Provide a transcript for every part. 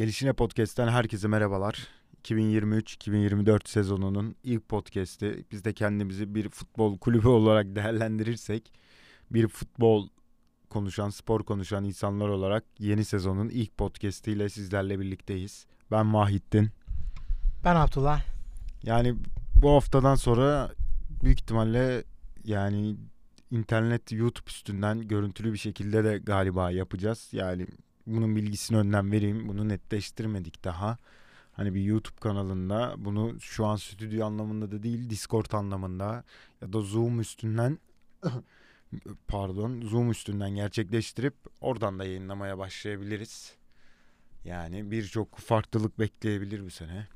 Gelişine Podcast'ten herkese merhabalar. 2023-2024 sezonunun ilk podcast'i. Biz de kendimizi bir futbol kulübü olarak değerlendirirsek bir futbol konuşan, spor konuşan insanlar olarak yeni sezonun ilk podcast'iyle sizlerle birlikteyiz. Ben Mahittin. Ben Abdullah. Yani bu haftadan sonra büyük ihtimalle yani internet YouTube üstünden görüntülü bir şekilde de galiba yapacağız. Yani bunun bilgisini önden vereyim. Bunu netleştirmedik daha. Hani bir YouTube kanalında bunu şu an stüdyo anlamında da değil Discord anlamında ya da Zoom üstünden pardon Zoom üstünden gerçekleştirip oradan da yayınlamaya başlayabiliriz. Yani birçok farklılık bekleyebilir bu sene.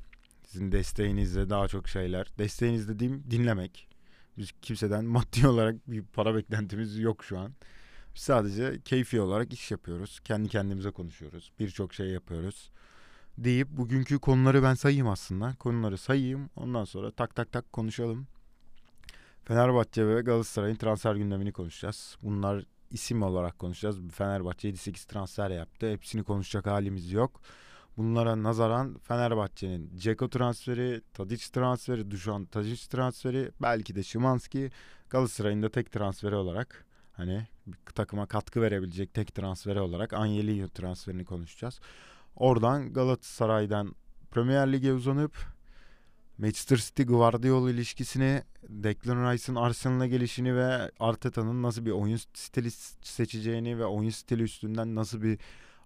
Sizin desteğinizle daha çok şeyler. Desteğiniz dediğim dinlemek. Biz kimseden maddi olarak bir para beklentimiz yok şu an. Sadece keyfi olarak iş yapıyoruz. Kendi kendimize konuşuyoruz. Birçok şey yapıyoruz. Deyip bugünkü konuları ben sayayım aslında. Konuları sayayım. Ondan sonra tak tak tak konuşalım. Fenerbahçe ve Galatasaray'ın transfer gündemini konuşacağız. Bunlar isim olarak konuşacağız. Fenerbahçe 7-8 transfer yaptı. Hepsini konuşacak halimiz yok. Bunlara nazaran Fenerbahçe'nin Ceko transferi, Tadic transferi, Dušan Tadic transferi, belki de Şimanski, Galatasaray'ın da tek transferi olarak hani takıma katkı verebilecek tek transferi olarak Angelino transferini konuşacağız. Oradan Galatasaray'dan Premier Lig'e uzanıp Manchester City Guardiola ilişkisini, Declan Rice'ın Arsenal'a gelişini ve Arteta'nın nasıl bir oyun stili seçeceğini ve oyun stili üstünden nasıl bir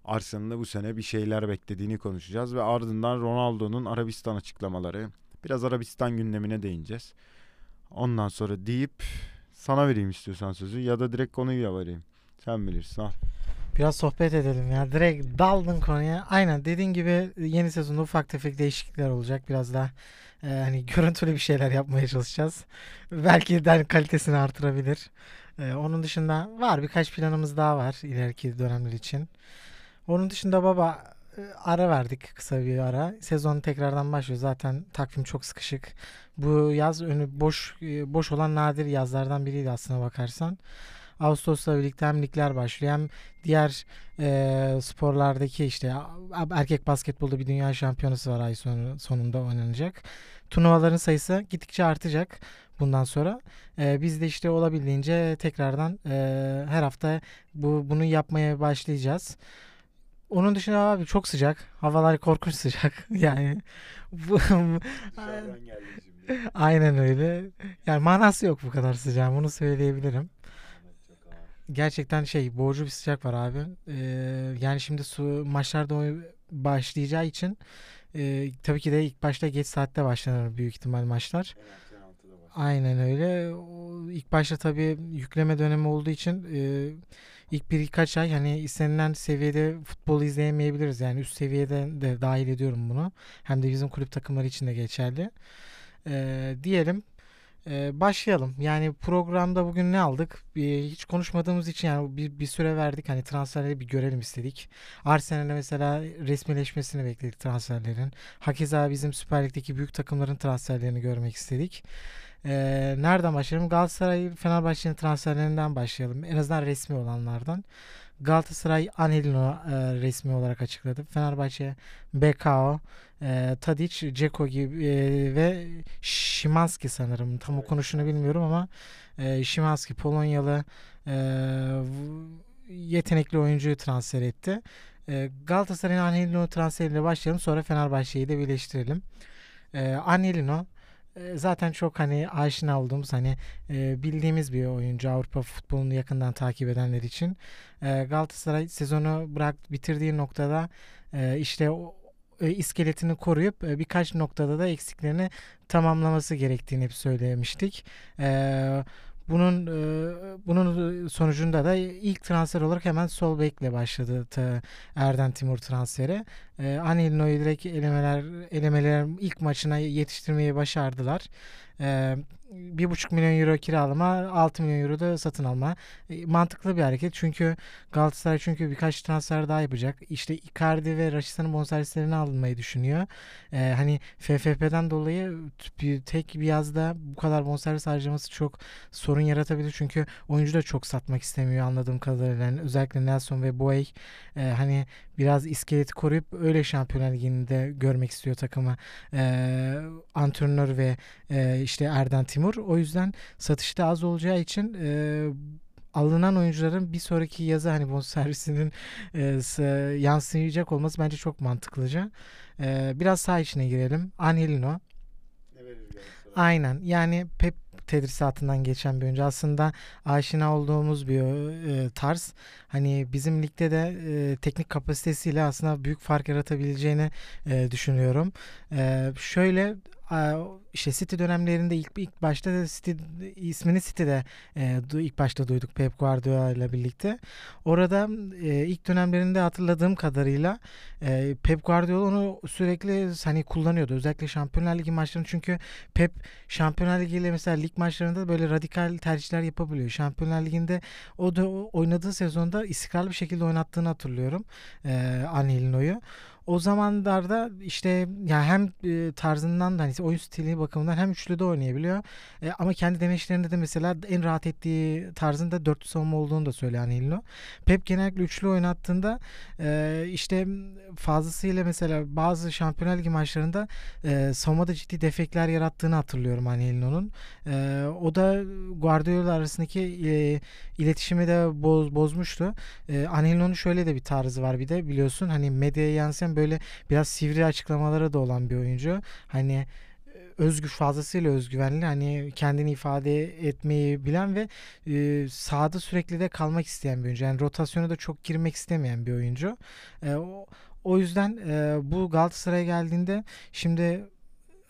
Arsenal'da bu sene bir şeyler beklediğini konuşacağız ve ardından Ronaldo'nun Arabistan açıklamaları, biraz Arabistan gündemine değineceğiz. Ondan sonra deyip sana vereyim istiyorsan sözü ya da direkt konuyu vereyim. Sen bilirsin al. Biraz sohbet edelim ya. Direkt daldın konuya. Aynen dediğin gibi yeni sezonda ufak tefek değişiklikler olacak. Biraz daha e, hani görüntülü bir şeyler yapmaya çalışacağız. Belki de hani kalitesini artırabilir. E, onun dışında var birkaç planımız daha var ileriki dönemler için. Onun dışında baba e, ara verdik kısa bir ara. Sezon tekrardan başlıyor. Zaten takvim çok sıkışık. Bu yaz önü boş e, boş olan nadir yazlardan biriydi aslına bakarsan. Ağustos'ta birlikte hem ligler başlıyor hem diğer e, sporlardaki işte erkek basketbolda bir dünya şampiyonası var ay sonu, sonunda oynanacak. Turnuvaların sayısı gittikçe artacak bundan sonra. E, biz de işte olabildiğince tekrardan e, her hafta bu bunu yapmaya başlayacağız. Onun dışında abi çok sıcak. Havalar korkunç sıcak. Yani bu Aynen öyle. Yani manası yok bu kadar sıcağın. Bunu söyleyebilirim. Gerçekten şey boğucu bir sıcak var abi. Ee, yani şimdi su maçlarda başlayacağı için e, tabii ki de ilk başta geç saatte başlanır büyük ihtimal maçlar. Aynen öyle. O, ilk başta tabii yükleme dönemi olduğu için e, ilk bir birkaç ay hani istenilen seviyede futbol izleyemeyebiliriz. Yani üst seviyede de dahil ediyorum bunu. Hem de bizim kulüp takımları için de geçerli. E, diyelim ee, başlayalım. Yani programda bugün ne aldık? Ee, hiç konuşmadığımız için yani bir, bir süre verdik. Hani transferleri bir görelim istedik. Arsenal'e mesela resmileşmesini bekledik transferlerin. Hakeza bizim Süper Lig'deki büyük takımların transferlerini görmek istedik. Ee, nereden başlayalım? Galatasaray Fenerbahçe'nin transferlerinden başlayalım. En azından resmi olanlardan. Galatasaray Anelino e, resmi olarak açıkladı. Fenerbahçe BKO, e, Tadic, Ceko gibi e, ve Şimanski sanırım. Tam okunuşunu bilmiyorum ama e, Şimanski Polonyalı e, yetenekli oyuncuyu transfer etti. E, Galatasaray'ın Anelino transferiyle başlayalım. Sonra Fenerbahçe'yi de birleştirelim. E, Anelino zaten çok hani aşina olduğumuz hani e, bildiğimiz bir oyuncu Avrupa futbolunu yakından takip edenler için e, Galatasaray sezonu bırak bitirdiği noktada e, işte o e, iskeletini koruyup birkaç noktada da eksiklerini tamamlaması gerektiğini hep söylemiştik. E, bunun e, bunun sonucunda da ilk transfer olarak hemen sol bekle başladı ta Erden Timur transferi. E, Anelino'yu direkt elemeler elemeler ilk maçına yetiştirmeyi başardılar. Bir buçuk milyon euro kiralama, 6 milyon euro da satın alma. E, mantıklı bir hareket çünkü Galatasaray çünkü birkaç transfer daha yapacak. İşte Icardi ve Raşitsa'nın bonservislerini almayı düşünüyor. Hani FFP'den dolayı bir, tek bir yazda bu kadar bonservis harcaması çok sorun yaratabilir. Çünkü oyuncu da çok satmak istemiyor anladığım kadarıyla. Yani özellikle Nelson ve Boey hani biraz iskeleti koruyup öyle Şampiyonlar Ligi'nde görmek istiyor takımı. E, antrenör ve işte Erden Timur. O yüzden satışta az olacağı için e, alınan oyuncuların bir sonraki yazı hani bonservisinin e, yansıyacak olması bence çok mantıklıca. E, biraz sağ içine girelim. Angelino. Aynen. Yani Pep tedrisatından geçen bir oyuncu. Aslında aşina olduğumuz bir e, tarz. Hani bizim ligde de e, teknik kapasitesiyle aslında büyük fark yaratabileceğini e, düşünüyorum. E, şöyle işte City dönemlerinde ilk ilk başta City ismini City'de e, ilk başta duyduk Pep Guardiola ile birlikte. Orada e, ilk dönemlerinde hatırladığım kadarıyla e, Pep Guardiola onu sürekli hani kullanıyordu. Özellikle Şampiyonlar Ligi maçlarında çünkü Pep Şampiyonlar Ligi ile mesela lig maçlarında böyle radikal tercihler yapabiliyor. Şampiyonlar Ligi'nde o da oynadığı sezonda istikrarlı bir şekilde oynattığını hatırlıyorum. E, Anelino'yu o zamanlarda işte ya hem e, tarzından da hani oyun stili bakımından hem üçlü de oynayabiliyor. E, ama kendi demeçlerinde de mesela en rahat ettiği tarzında dörtlü savunma olduğunu da söylüyor Anelino. Pep genellikle üçlü oynattığında e, işte fazlasıyla mesela bazı Şampiyonlar Ligi maçlarında e, savunmada ciddi defekler yarattığını hatırlıyorum Anelino'nun. E, o da Guardiola arasındaki e, iletişimi de boz, bozmuştu. E, Anelino'nun şöyle de bir tarzı var bir de biliyorsun hani medyaya yansıyan böyle biraz sivri açıklamalara da olan bir oyuncu. Hani e, özgür fazlasıyla özgüvenli hani kendini ifade etmeyi bilen ve e, sahada sürekli de kalmak isteyen bir oyuncu. Yani rotasyona da çok girmek istemeyen bir oyuncu. E, o, o yüzden e, bu Galatasaray'a geldiğinde şimdi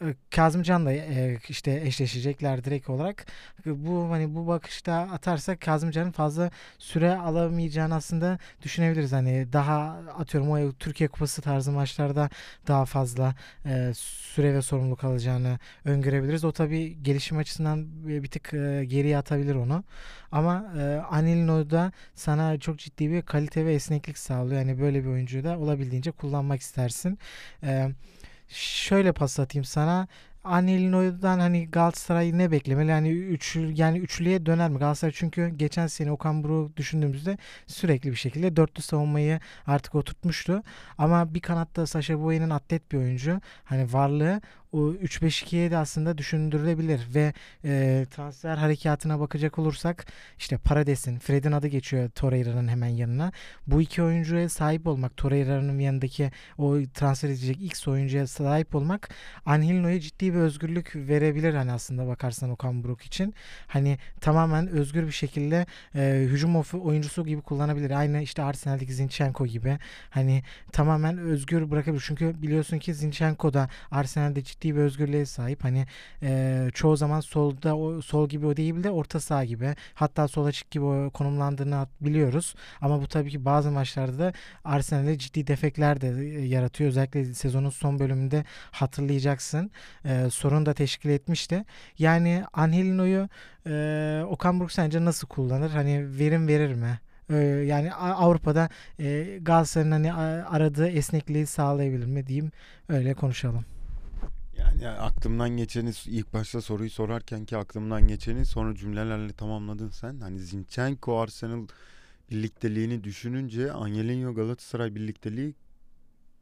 e, Kazımcan'la e, işte eşleşecekler direkt olarak. Bu hani bu bakışta atarsak Kazımcan'ın fazla süre alamayacağını aslında düşünebiliriz. Hani daha atıyorum o Türkiye Kupası tarzı maçlarda daha fazla e, süre ve sorumluluk alacağını öngörebiliriz. O tabi gelişim açısından bir tık geriye atabilir onu. Ama e, Anilino da sana çok ciddi bir kalite ve esneklik sağlıyor. Yani böyle bir oyuncuyu da olabildiğince kullanmak istersin. Eee şöyle pas atayım sana. Anelino'dan hani Galatasaray ne beklemeli? Yani üç, yani üçlüye döner mi? Galatasaray çünkü geçen sene Okan Buruk düşündüğümüzde sürekli bir şekilde dörtlü savunmayı artık oturtmuştu. Ama bir kanatta Sasha Boye'nin atlet bir oyuncu. Hani varlığı o 3-5-2'ye de aslında düşündürülebilir ve e, transfer harekatına bakacak olursak işte Parades'in, Fred'in adı geçiyor Torreira'nın hemen yanına. Bu iki oyuncuya sahip olmak, Torreira'nın yanındaki o transfer edecek X oyuncuya sahip olmak Angelino'ya ciddi bir özgürlük verebilir hani aslında bakarsan Okan Buruk için. Hani tamamen özgür bir şekilde e, hücum oyuncusu gibi kullanabilir. Aynı işte Arsenal'deki Zinchenko gibi. Hani tamamen özgür bırakabilir. Çünkü biliyorsun ki Zinchenko da Arsenal'de ciddi ciddi bir özgürlüğe sahip. Hani e, çoğu zaman solda o sol gibi o değil de orta sağ gibi hatta sol açık gibi o konumlandığını biliyoruz. Ama bu tabii ki bazı maçlarda da Arsenal'e ciddi defekler de yaratıyor. Özellikle sezonun son bölümünde hatırlayacaksın. E, sorun da teşkil etmişti. Yani Angelino'yu e, Okan Buruk sence nasıl kullanır? Hani verim verir mi? Yani Avrupa'da Galatasaray'ın hani aradığı esnekliği sağlayabilir mi diyeyim öyle konuşalım. Yani aklımdan geçeni ilk başta soruyu sorarken ki aklımdan geçeni sonra cümlelerle tamamladın sen. Hani Zinchenko Arsenal birlikteliğini düşününce Angelinho Galatasaray birlikteliği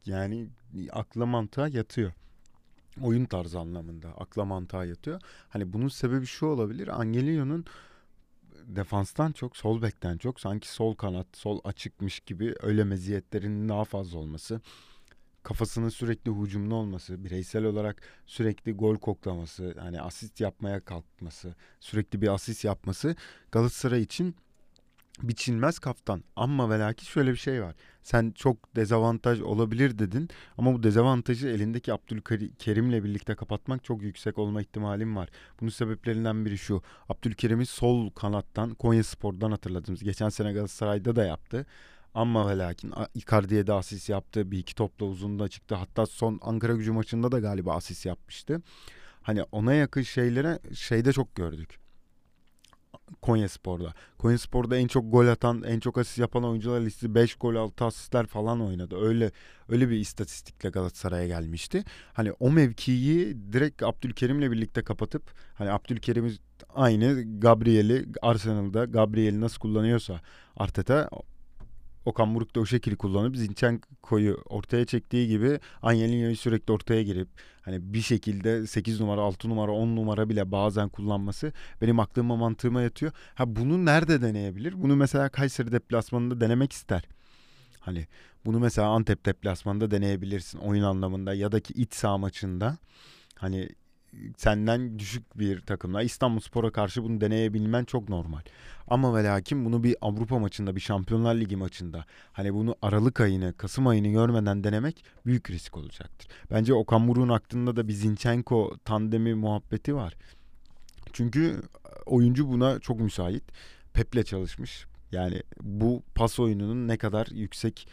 yani akla mantığa yatıyor. Oyun tarzı anlamında akla mantığa yatıyor. Hani bunun sebebi şu olabilir. Angelinho'nun defanstan çok sol bekten çok sanki sol kanat sol açıkmış gibi öyle meziyetlerinin daha fazla olması kafasının sürekli hücumlu olması, bireysel olarak sürekli gol koklaması, hani asist yapmaya kalkması, sürekli bir asist yapması Galatasaray için biçilmez kaftan. Ama ve lakin şöyle bir şey var. Sen çok dezavantaj olabilir dedin ama bu dezavantajı elindeki Abdülkerim'le birlikte kapatmak çok yüksek olma ihtimalim var. Bunun sebeplerinden biri şu. Abdülkerim'i sol kanattan Konya Spor'dan hatırladığımız geçen sene Galatasaray'da da yaptı. Ama ve lakin Icardi'ye de asist yaptı. Bir iki topla uzunda çıktı. Hatta son Ankara gücü maçında da galiba asist yapmıştı. Hani ona yakın şeylere şeyde çok gördük. Konya Spor'da. Konya Spor'da en çok gol atan, en çok asist yapan oyuncular listesi 5 gol 6 asistler falan oynadı. Öyle öyle bir istatistikle Galatasaray'a gelmişti. Hani o mevkiyi direkt Abdülkerim'le birlikte kapatıp hani Abdülkerim'i aynı Gabriel'i Arsenal'da Gabriel'i nasıl kullanıyorsa Arteta Okan Buruk da o şekilde kullanıp Zinchenko'yu ortaya çektiği gibi Angelinho'yu sürekli ortaya girip hani bir şekilde 8 numara, 6 numara, 10 numara bile bazen kullanması benim aklıma mantığıma yatıyor. Ha bunu nerede deneyebilir? Bunu mesela Kayseri deplasmanında denemek ister. Hani bunu mesela Antep deplasmanında deneyebilirsin oyun anlamında ya da ki iç saha maçında. Hani senden düşük bir takımla İstanbul Spor'a karşı bunu deneyebilmen çok normal. Ama ve lakin bunu bir Avrupa maçında, bir Şampiyonlar Ligi maçında hani bunu Aralık ayını, Kasım ayını görmeden denemek büyük risk olacaktır. Bence Okan Buruk'un aklında da bir Zinchenko tandemi muhabbeti var. Çünkü oyuncu buna çok müsait. Pep'le çalışmış. Yani bu pas oyununun ne kadar yüksek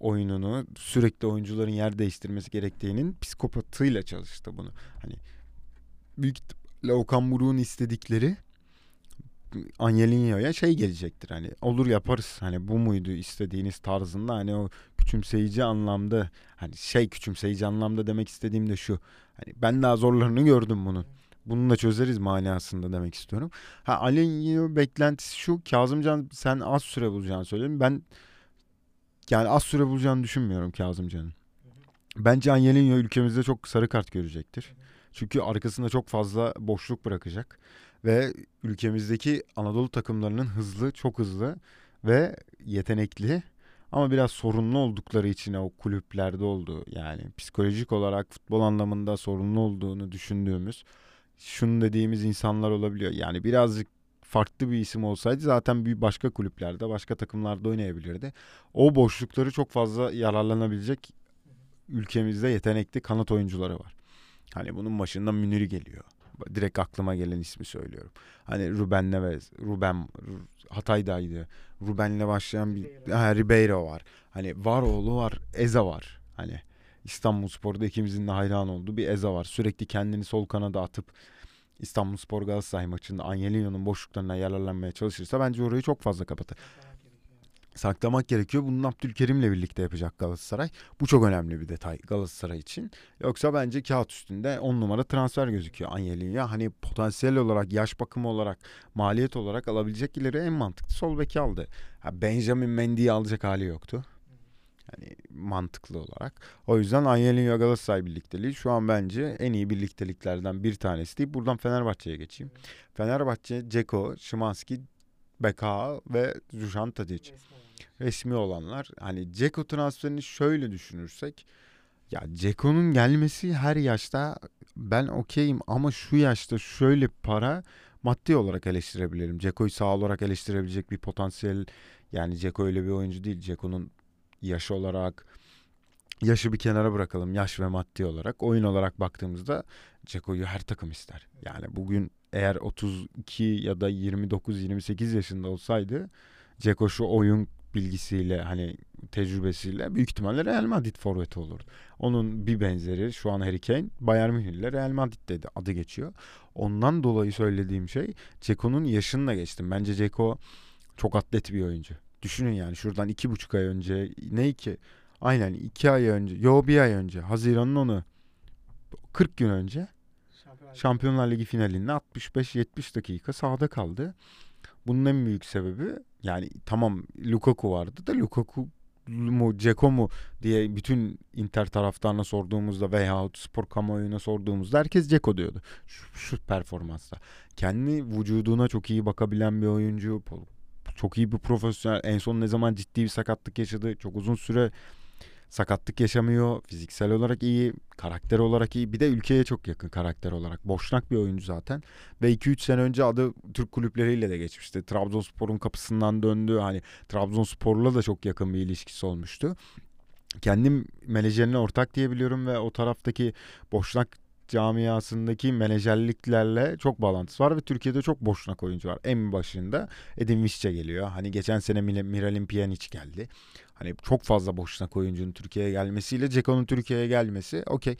oyununu sürekli oyuncuların yer değiştirmesi gerektiğinin psikopatıyla çalıştı bunu. Hani büyük ihtimalle Okan Buruk'un istedikleri Angelinho'ya şey gelecektir hani olur yaparız hani bu muydu istediğiniz tarzında hani o küçümseyici anlamda hani şey küçümseyici anlamda demek istediğim de şu hani ben daha zorlarını gördüm bunun bunu da çözeriz manasında demek istiyorum. Ha Alinho beklentisi şu Kazımcan sen az süre bulacağını söyledin. Ben yani az süre bulacağını düşünmüyorum Kazımcan'ın. Bence Angelinho ülkemizde çok sarı kart görecektir. Çünkü arkasında çok fazla boşluk bırakacak. Ve ülkemizdeki Anadolu takımlarının hızlı, çok hızlı ve yetenekli ama biraz sorunlu oldukları için o kulüplerde oldu. Yani psikolojik olarak futbol anlamında sorunlu olduğunu düşündüğümüz şunu dediğimiz insanlar olabiliyor. Yani birazcık farklı bir isim olsaydı zaten bir başka kulüplerde, başka takımlarda oynayabilirdi. O boşlukları çok fazla yararlanabilecek ülkemizde yetenekli kanat oyuncuları var. Hani bunun başında Münir'i geliyor. Direkt aklıma gelen ismi söylüyorum. Hani Ruben Neves, Ruben Hatay'daydı. Ruben'le başlayan bir ha, Ribeiro var. Hani var oğlu var, Eza var. Hani İstanbul Spor'da ikimizin de hayran olduğu bir Eza var. Sürekli kendini sol kanada atıp İstanbul Spor Galatasaray maçında Angelino'nun boşluklarına yararlanmaya çalışırsa bence orayı çok fazla kapatır saklamak gerekiyor. Bunu Abdülkerim'le birlikte yapacak Galatasaray. Bu çok önemli bir detay Galatasaray için. Yoksa bence kağıt üstünde 10 numara transfer gözüküyor Anyeli'ye. Hani potansiyel olarak, yaş bakımı olarak, maliyet olarak alabilecek ileri en mantıklı sol beki aldı. Benjamin Mendy'yi alacak hali yoktu. Yani mantıklı olarak. O yüzden Angelinho Galatasaray birlikteliği şu an bence en iyi birlikteliklerden bir tanesi değil. Buradan Fenerbahçe'ye geçeyim. Fenerbahçe, Ceko, Şimanski, Beka ve Dušan Tadić resmi olanlar. Hani Ceko transferini şöyle düşünürsek ya Ceko'nun gelmesi her yaşta ben okeyim ama şu yaşta şöyle para maddi olarak eleştirebilirim. Ceko'yu sağ olarak eleştirebilecek bir potansiyel yani Ceko öyle bir oyuncu değil. Ceko'nun yaşı olarak yaşı bir kenara bırakalım yaş ve maddi olarak oyun olarak baktığımızda Ceko'yu her takım ister. Yani bugün eğer 32 ya da 29-28 yaşında olsaydı Ceko şu oyun bilgisiyle hani tecrübesiyle büyük ihtimalle Real Madrid forveti olurdu. Onun bir benzeri şu an Harry Kane Bayern Münih ile Real Madrid dedi adı geçiyor. Ondan dolayı söylediğim şey Ceko'nun yaşını da geçtim. Bence Ceko çok atlet bir oyuncu. Düşünün yani şuradan iki buçuk ay önce ne ki aynen iki ay önce yo bir ay önce Haziran'ın onu 40 gün önce Şampiyonlar Ligi finalinde 65-70 dakika sahada kaldı. Bunun en büyük sebebi yani tamam Lukaku vardı da Lukaku mu Ceko mu diye bütün Inter taraftarına sorduğumuzda veya spor kamuoyuna sorduğumuzda herkes Ceko diyordu. Şu, şu performansta. Kendi vücuduna çok iyi bakabilen bir oyuncu. Çok iyi bir profesyonel. En son ne zaman ciddi bir sakatlık yaşadı. Çok uzun süre sakatlık yaşamıyor. Fiziksel olarak iyi, karakter olarak iyi. Bir de ülkeye çok yakın karakter olarak. Boşnak bir oyuncu zaten. Ve 2-3 sene önce adı Türk kulüpleriyle de geçmişti. Trabzonspor'un kapısından döndü. Hani Trabzonspor'la da çok yakın bir ilişkisi olmuştu. Kendim menajerine ortak diyebiliyorum ve o taraftaki boşnak camiasındaki menajerliklerle çok bağlantısı var ve Türkiye'de çok boşnak oyuncu var. En başında Edin Visca geliyor. Hani geçen sene Miralem Pjanic geldi. Hani çok fazla boşnak oyuncunun Türkiye'ye gelmesiyle Ceko'nun Türkiye'ye gelmesi okey.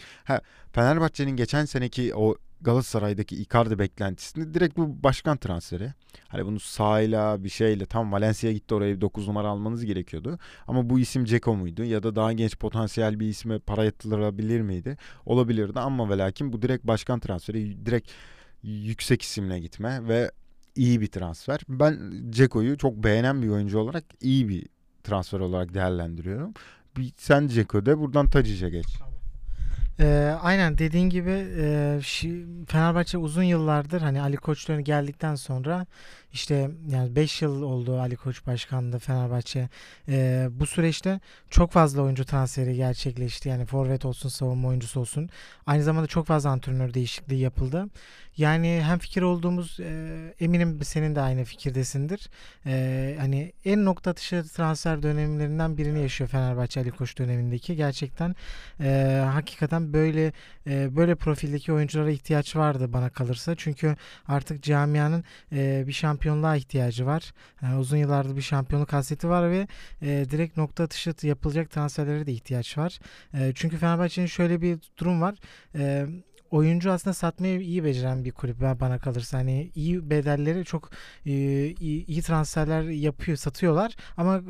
Fenerbahçe'nin geçen seneki o Galatasaray'daki Icardi beklentisinde direkt bu başkan transferi. Hani bunu sahayla bir şeyle tam Valencia gitti oraya bir 9 numara almanız gerekiyordu. Ama bu isim Ceko muydu ya da daha genç potansiyel bir isme para yatırılabilir miydi? Olabilirdi ama ve lakin bu direkt başkan transferi direkt yüksek isimle gitme ve iyi bir transfer. Ben Ceko'yu çok beğenen bir oyuncu olarak iyi bir transfer olarak değerlendiriyorum. Sen Ceko de buradan Tacic'e geç. Ee, aynen dediğin gibi e, Fenerbahçe uzun yıllardır hani Ali Koç dönemi geldikten sonra işte yani 5 yıl oldu Ali Koç başkanlığı Fenerbahçe. Ee, bu süreçte çok fazla oyuncu transferi gerçekleşti. Yani forvet olsun, savunma oyuncusu olsun. Aynı zamanda çok fazla antrenör değişikliği yapıldı. Yani hem fikir olduğumuz e, eminim senin de aynı fikirdesindir. Ee, hani en nokta atışı transfer dönemlerinden birini yaşıyor Fenerbahçe Ali Koç dönemindeki. Gerçekten e, hakikaten böyle e, böyle profildeki oyunculara ihtiyaç vardı bana kalırsa. Çünkü artık camianın e, bir şampiyonluğa ihtiyacı var. Yani uzun yıllardır bir şampiyonluk hasreti var ve e, direkt nokta atışı yapılacak transferlere de ihtiyaç var. E, çünkü Fenerbahçe'nin şöyle bir durum var. E, oyuncu aslında satmayı iyi beceren bir kulüp bana kalırsa hani iyi bedelleri çok e, iyi, iyi transferler yapıyor satıyorlar ama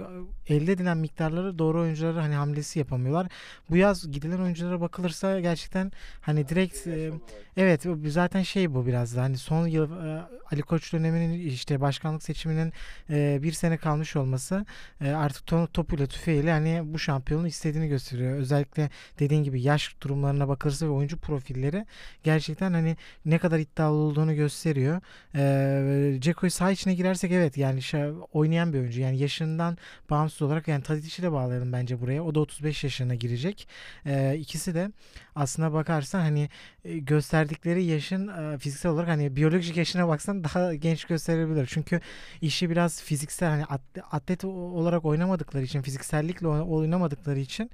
e, elde edilen miktarları doğru oyuncuları hani hamlesi yapamıyorlar. Bu yaz gidilen oyunculara bakılırsa gerçekten hani direkt e, evet zaten şey bu biraz da hani son yıl Ali Koç döneminin işte başkanlık seçiminin bir sene kalmış olması artık to- topuyla tüfeğiyle hani bu şampiyonluğu istediğini gösteriyor. Özellikle dediğin gibi yaş durumlarına bakılırsa ve oyuncu profilleri gerçekten hani ne kadar iddialı olduğunu gösteriyor. E, Ceko'yu saha içine girersek evet yani oynayan bir oyuncu. Yani yaşından bağımsız olarak yani Tadic'i de bağlayalım bence buraya. O da 35 yaşına girecek. E, ikisi de aslına bakarsan hani e, gösterdikleri yaşın e, fiziksel olarak hani biyolojik yaşına baksan daha genç gösterebilir. Çünkü işi biraz fiziksel hani at- atlet olarak oynamadıkları için fiziksellikle oy- oynamadıkları için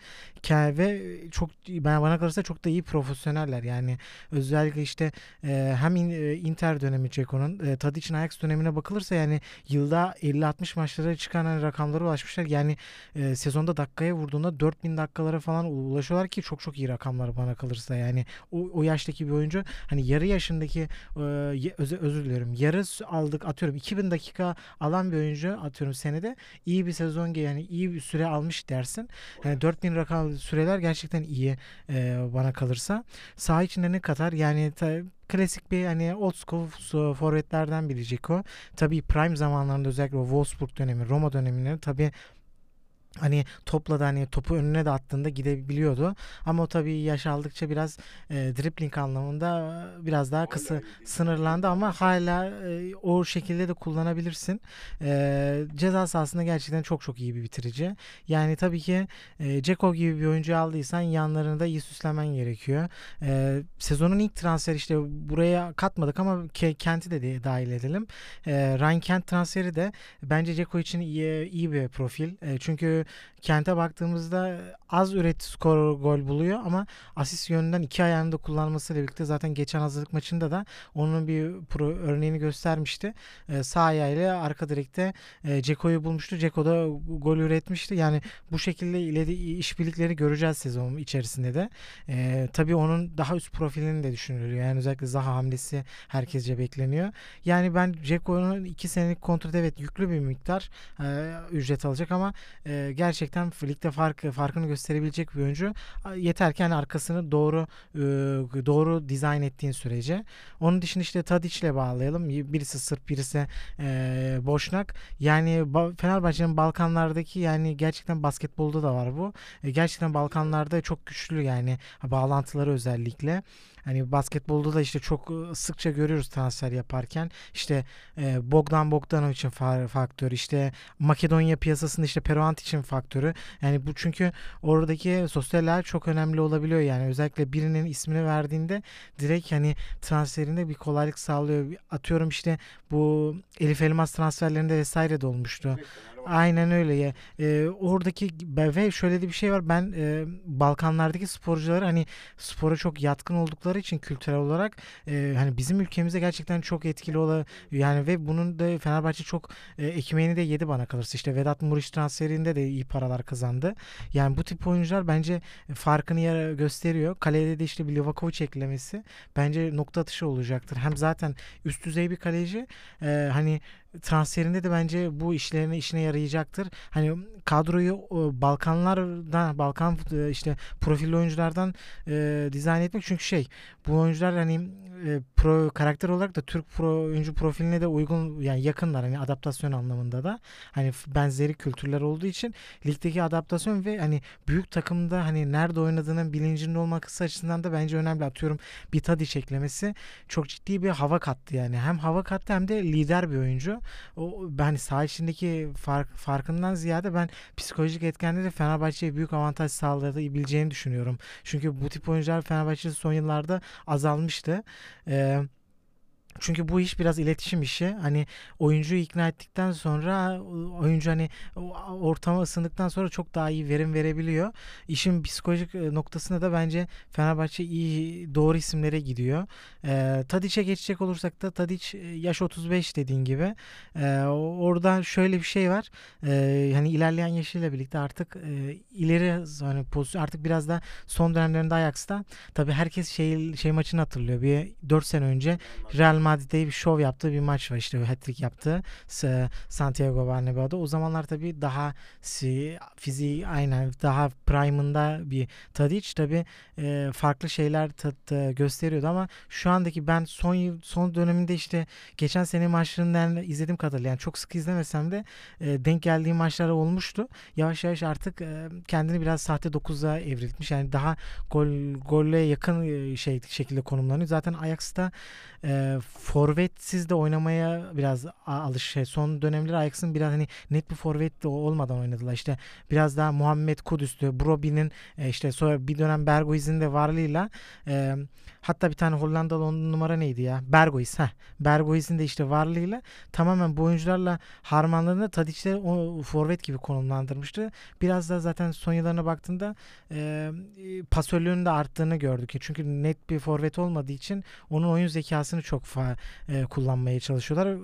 ve çok ben bana kalırsa çok da iyi profesyoneller. Yani özellikle işte e, hem in- e, Inter dönemi Ceko'nun e, Tadic'in Ajax dönemine bakılırsa yani yılda 50-60 maçlara çıkan hani rakamlara ulaşmışlar. Yani e, sezonda dakikaya vurduğunda 4000 dakikalara falan ulaşıyorlar ki çok çok iyi rakamlar bana kalırsa. Yani o, o yaştaki bir oyuncu hani yarı yaşındaki e, ye- özür, diliyorum. Yarı aldık atıyorum 2000 dakika alan bir oyuncu atıyorum senede iyi bir sezon yani iyi bir süre almış dersin. Yani 4000 rakam süreler gerçekten iyi e, bana kalırsa. Saha içinde ne kadar yani klasik bir hani old school forvetlerden biri Dzeko. Tabii prime zamanlarında özellikle o Wolfsburg dönemi, Roma döneminde tabii hani topla da hani topu önüne de attığında gidebiliyordu. Ama o tabii yaş aldıkça biraz e, dribbling anlamında biraz daha kısa sınırlandı ama hala e, o şekilde de kullanabilirsin. E, ceza sahasında gerçekten çok çok iyi bir bitirici. Yani tabii ki e, Dzeko gibi bir oyuncu aldıysan yanlarını da iyi süslemen gerekiyor. E, sezonun ilk transferi işte buraya katmadık ama Ke- Kent'i de, dahil edelim. E, Ryan Kent transferi de bence Dzeko için iyi, iyi bir profil. E, çünkü Kent'e baktığımızda az üret skor gol buluyor ama asist yönünden iki ayağını da kullanmasıyla birlikte zaten geçen hazırlık maçında da onun bir pro örneğini göstermişti. E, sağ ayağıyla arka direkte e, Ceko'yu bulmuştu. Ceko da gol üretmişti. Yani bu şekilde ileri işbirlikleri göreceğiz sezon içerisinde de. E, tabii onun daha üst profilini de düşünülüyor. Yani özellikle Zaha hamlesi herkesce bekleniyor. Yani ben Ceko'nun iki senelik kontrat evet yüklü bir miktar e, ücret alacak ama e, gerçekten ligde fark farkını gösterebilecek bir oyuncu. Yeter ki hani arkasını doğru e, doğru dizayn ettiğin sürece. Onun dışında işte Tadiç'le bağlayalım. Birisi Sırp, birisi e, Boşnak. Yani Ba- Fenerbahçe'nin Balkanlardaki yani gerçekten basketbolda da var bu. E, gerçekten Balkanlarda çok güçlü yani bağlantıları özellikle. Hani basketbolda da işte çok sıkça görüyoruz transfer yaparken. İşte e, Bogdan Bogdanovic'in fa- faktörü, işte Makedonya piyasasında işte Peruantic'in faktörü. Yani bu çünkü oradaki sosyal çok önemli olabiliyor yani. Özellikle birinin ismini verdiğinde direkt hani transferinde bir kolaylık sağlıyor. Atıyorum işte bu Elif Elmas transferlerinde vesaire de olmuştu. Aynen öyle ya. Ee, oradaki ve şöyle de bir şey var. Ben e, Balkanlardaki sporcuları hani spora çok yatkın oldukları için kültürel olarak e, hani bizim ülkemizde gerçekten çok etkili ola yani ve bunun da Fenerbahçe çok e, ekmeğini de yedi bana kalırsa. İşte Vedat Muriç transferinde de iyi paralar kazandı. Yani bu tip oyuncular bence farkını yer gösteriyor. Kalede de işte bir Livakovic eklemesi bence nokta atışı olacaktır. Hem zaten üst düzey bir kaleci e, hani transferinde de bence bu işlerine işine yarayacaktır. Hani kadroyu Balkanlardan Balkan e, işte profilli oyunculardan e, dizayn etmek çünkü şey bu oyuncular hani e, pro karakter olarak da Türk pro oyuncu profiline de uygun yani yakınlar hani adaptasyon anlamında da hani benzeri kültürler olduğu için ligdeki adaptasyon ve hani büyük takımda hani nerede oynadığının bilincinde olması açısından da bence önemli. Atıyorum bir Tadic eklemesi çok ciddi bir hava kattı yani. Hem hava kattı hem de lider bir oyuncu. O ben saha içindeki fark, farkından ziyade ben psikolojik etkende de Fenerbahçe'ye büyük avantaj sağlayabileceğini düşünüyorum. Çünkü bu tip oyuncular Fenerbahçe'de son yıllarda azalmıştı. Eee çünkü bu iş biraz iletişim işi. Hani oyuncuyu ikna ettikten sonra oyuncu hani ortama ısındıktan sonra çok daha iyi verim verebiliyor. İşin psikolojik e, noktasında da bence Fenerbahçe iyi doğru isimlere gidiyor. E, Tadic'e geçecek olursak da Tadic e, yaş 35 dediğin gibi. E, orada şöyle bir şey var. E, hani ilerleyen yaşıyla birlikte artık e, ileri hani pozisyon artık biraz da son dönemlerinde Ajax'ta tabii herkes şey şey maçını hatırlıyor. Bir 4 sene önce Real Madrid'de bir şov yaptığı bir maç var işte hat-trick yaptığı Santiago Bernabeu'da. O zamanlar tabii daha fiziği aynen daha prime'ında bir Tadic tabii e, farklı şeyler gösteriyordu ama şu andaki ben son son döneminde işte geçen sene maçlarından izledim kadarıyla yani çok sık izlemesem de e, denk geldiğim maçlar olmuştu. Yavaş yavaş artık e, kendini biraz sahte 9'a evrilmiş. Yani daha gol golle yakın e, şey şekilde konumlanıyor. Zaten Ajax'ta e, forvetsiz de oynamaya biraz alış şey, son dönemleri Ajax'ın biraz hani net bir forvet de olmadan oynadılar. İşte biraz daha Muhammed Kudüs'tü, Broby'nin e, işte sonra bir dönem Berghuiz'in de varlığıyla e, hatta bir tane Hollandalı onun numara neydi ya? Berghuiz. Heh. Berghuiz'in de işte varlığıyla tamamen bu oyuncularla harmanlarında Tadic'de o forvet gibi konumlandırmıştı. Biraz da zaten son yıllarına baktığında e, pasörlüğünün de arttığını gördük. Çünkü net bir forvet olmadığı için onun oyun zekasını çok fa e, kullanmaya çalışıyorlar.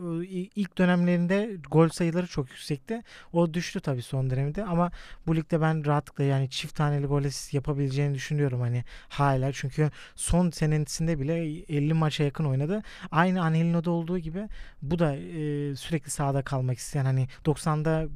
İlk dönemlerinde gol sayıları çok yüksekti. O düştü tabii son dönemde ama bu ligde ben rahatlıkla yani çift taneli gol yapabileceğini düşünüyorum hani hala çünkü son senesinde bile 50 maça yakın oynadı. Aynı Angelino'da olduğu gibi bu da e, sürekli sahada kalmak isteyen hani 90'da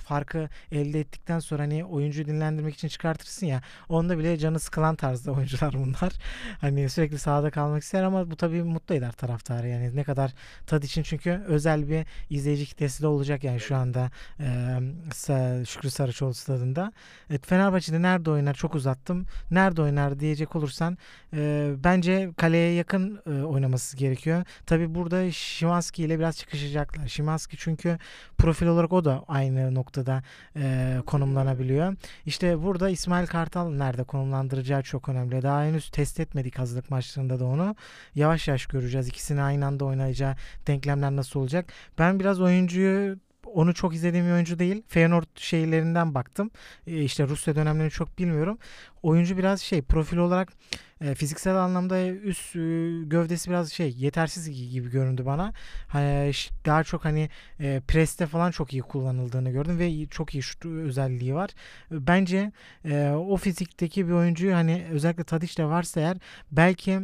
farkı elde ettikten sonra hani oyuncuyu dinlendirmek için çıkartırsın ya onda bile canı sıkılan tarzda oyuncular bunlar. Hani sürekli sahada kalmak ister ama bu tabii mutlu eder taraftarı yani ne kadar tad için çünkü özel bir izleyici kitlesi de olacak yani şu anda e, Şükrü Saraçoğlu stadında. Evet, Fenerbahçe'de nerede oynar çok uzattım. Nerede oynar diyecek olursan e, bence kaleye yakın e, oynaması gerekiyor. Tabi burada Şimanski ile biraz çıkışacaklar. Şimanski çünkü profil olarak o da aynı noktada e, konumlanabiliyor. İşte burada İsmail Kartal nerede konumlandıracağı çok önemli. Daha henüz test etmedik hazırlık maçlarında da onu. Yavaş yavaş göreceğiz. İkisini aynı anda oynayacağı denklemler nasıl olacak. Ben biraz oyuncuyu onu çok izlediğim bir oyuncu değil. Feyenoord şeylerinden baktım. E, işte Rusya dönemlerini çok bilmiyorum. Oyuncu biraz şey profil olarak e, fiziksel anlamda üst e, gövdesi biraz şey yetersiz gibi göründü bana. Hani daha çok hani e, preste falan çok iyi kullanıldığını gördüm ve çok iyi şut özelliği var. Bence e, o fizikteki bir oyuncuyu hani özellikle Tadiç de varsa eğer belki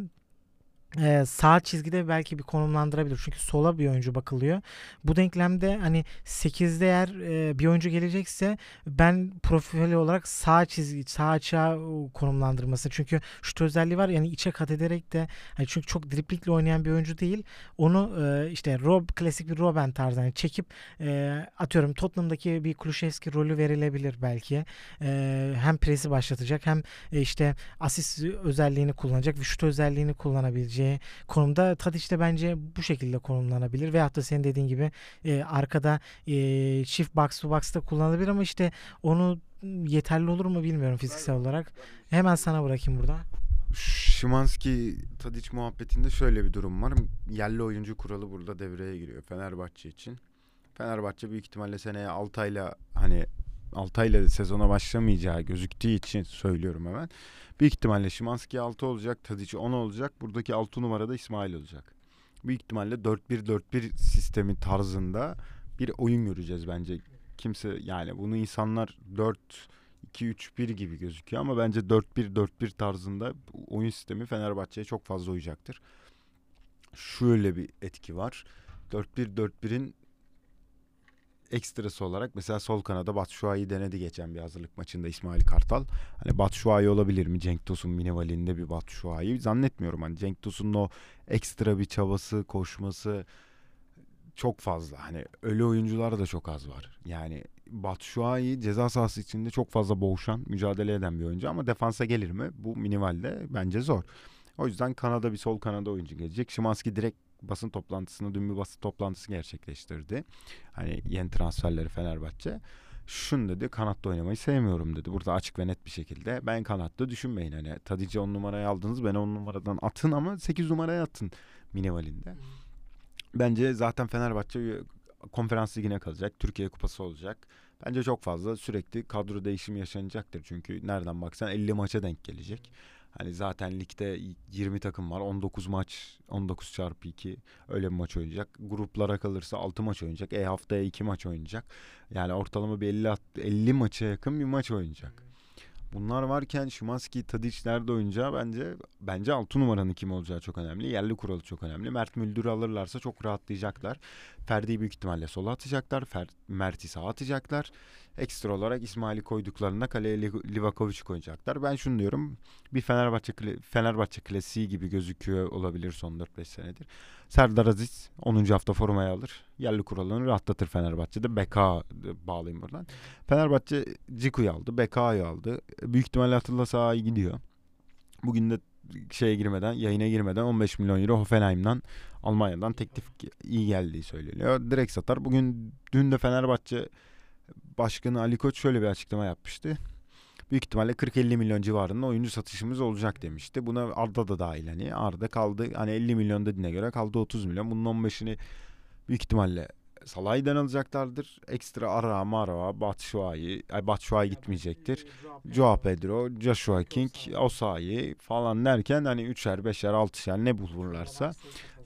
e, sağ çizgide belki bir konumlandırabilir. Çünkü sola bir oyuncu bakılıyor. Bu denklemde hani 8'de eğer e, bir oyuncu gelecekse ben profil olarak sağ çizgi, sağ açığa konumlandırması. Çünkü şu özelliği var yani içe kat ederek de hani çünkü çok driplikle oynayan bir oyuncu değil. Onu e, işte Rob klasik bir Robben tarzı hani çekip e, atıyorum Tottenham'daki bir Kulüşevski rolü verilebilir belki. E, hem presi başlatacak hem e, işte asist özelliğini kullanacak ve şut özelliğini kullanabilecek olabileceği konumda Tadic de bence bu şekilde konumlanabilir. Veyahut da senin dediğin gibi e, arkada e, çift box to box'ta kullanılabilir ama işte onu yeterli olur mu bilmiyorum fiziksel olarak. Hemen sana bırakayım burada. Şimanski Tadic muhabbetinde şöyle bir durum var. Yerli oyuncu kuralı burada devreye giriyor Fenerbahçe için. Fenerbahçe büyük ihtimalle seneye Altay'la hani Altay'la sezona başlamayacağı gözüktüğü için söylüyorum hemen. Büyük ihtimalle Şimanski 6 olacak, Tadic 10 olacak. Buradaki 6 numarada İsmail olacak. Büyük ihtimalle 4-1-4-1 sistemi tarzında bir oyun göreceğiz bence. Kimse yani bunu insanlar 4-2-3-1 gibi gözüküyor ama bence 4-1-4-1 tarzında oyun sistemi Fenerbahçe'ye çok fazla uyacaktır. Şöyle bir etki var. 4-1-4-1'in ekstrası olarak mesela sol kanada Batshuayi denedi geçen bir hazırlık maçında İsmail Kartal. Hani Batshuayi olabilir mi? Cenk Tosun minivalinde bir Batshuayi. Zannetmiyorum hani Cenk Tosun'un o ekstra bir çabası, koşması çok fazla. Hani öyle oyuncular da çok az var. Yani Batshuayi ceza sahası içinde çok fazla boğuşan, mücadele eden bir oyuncu ama defansa gelir mi? Bu minivalde bence zor. O yüzden Kanada bir sol kanada oyuncu gelecek. Şimanski direkt basın toplantısını dün bir basın toplantısı gerçekleştirdi. Hani yeni transferleri Fenerbahçe. Şunu dedi kanatta oynamayı sevmiyorum dedi. Burada açık ve net bir şekilde ben kanatta düşünmeyin. Hani Tadic'i 10 numaraya aldınız beni 10 numaradan atın ama 8 numaraya atın minivalinde. Bence zaten Fenerbahçe konferans ligine kalacak. Türkiye kupası olacak. Bence çok fazla sürekli kadro değişimi yaşanacaktır. Çünkü nereden baksan 50 maça denk gelecek. Hani zaten ligde 20 takım var. 19 maç, 19 çarpı 2 öyle bir maç oynayacak. Gruplara kalırsa 6 maç oynayacak. E haftaya 2 maç oynayacak. Yani ortalama bir 50 50 maça yakın bir maç oynayacak. Bunlar varken Şimanski, Tadic nerede oynayacağı bence bence 6 numaranın kim olacağı çok önemli. Yerli kuralı çok önemli. Mert Müldür'ü alırlarsa çok rahatlayacaklar. Ferdi'yi büyük ihtimalle sola atacaklar. Fer, Mert'i sağa atacaklar. Ekstra olarak İsmail'i koyduklarında kaleye Livakovic'i koyacaklar. Ben şunu diyorum. Bir Fenerbahçe Fenerbahçe klasiği gibi gözüküyor olabilir son 4-5 senedir. Serdar Aziz 10. hafta formaya alır. Yerli kuralını rahatlatır Fenerbahçe'de. BK bağlayayım buradan. Fenerbahçe Ciku'yu aldı. BK'yı aldı. Büyük ihtimalle Atilla Sağ'a gidiyor. Bugün de şeye girmeden, yayına girmeden 15 milyon euro Hoffenheim'dan Almanya'dan teklif iyi geldiği söyleniyor. Direkt satar. Bugün dün de Fenerbahçe Başkanı Ali Koç şöyle bir açıklama yapmıştı. Büyük ihtimalle 40-50 milyon civarında oyuncu satışımız olacak demişti. Buna Arda da dahil hani. Arda kaldı hani 50 milyon dediğine göre kaldı 30 milyon. Bunun 15'ini büyük ihtimalle Salah'dan alacaklardır. Ekstra Ara, Mara, Batshuayi, ay Batshuayi gitmeyecektir. Joao Pedro, Joshua King, Osayi falan derken hani 3'er, 5'er, 6'şer ne bulurlarsa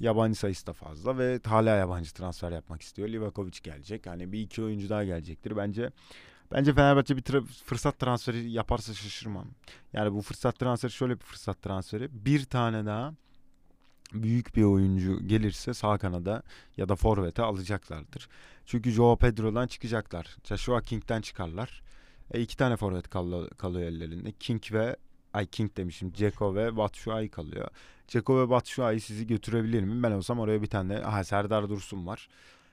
yabancı sayısı da fazla ve hala yabancı transfer yapmak istiyor. Livakovic gelecek. Hani bir iki oyuncu daha gelecektir. Bence Bence Fenerbahçe bir tra- fırsat transferi yaparsa şaşırmam. Yani bu fırsat transferi şöyle bir fırsat transferi. Bir tane daha büyük bir oyuncu gelirse sağ kanada ya da forvete alacaklardır. Çünkü Joao Pedro'dan çıkacaklar. Joshua King'den çıkarlar. E, iki tane forvet kal- kalıyor ellerinde. King ve ay King demişim. Ceko ve Batshuayi kalıyor. Ceko ve Batshuayi sizi götürebilir mi? Ben olsam oraya bir tane ha Serdar Dursun var.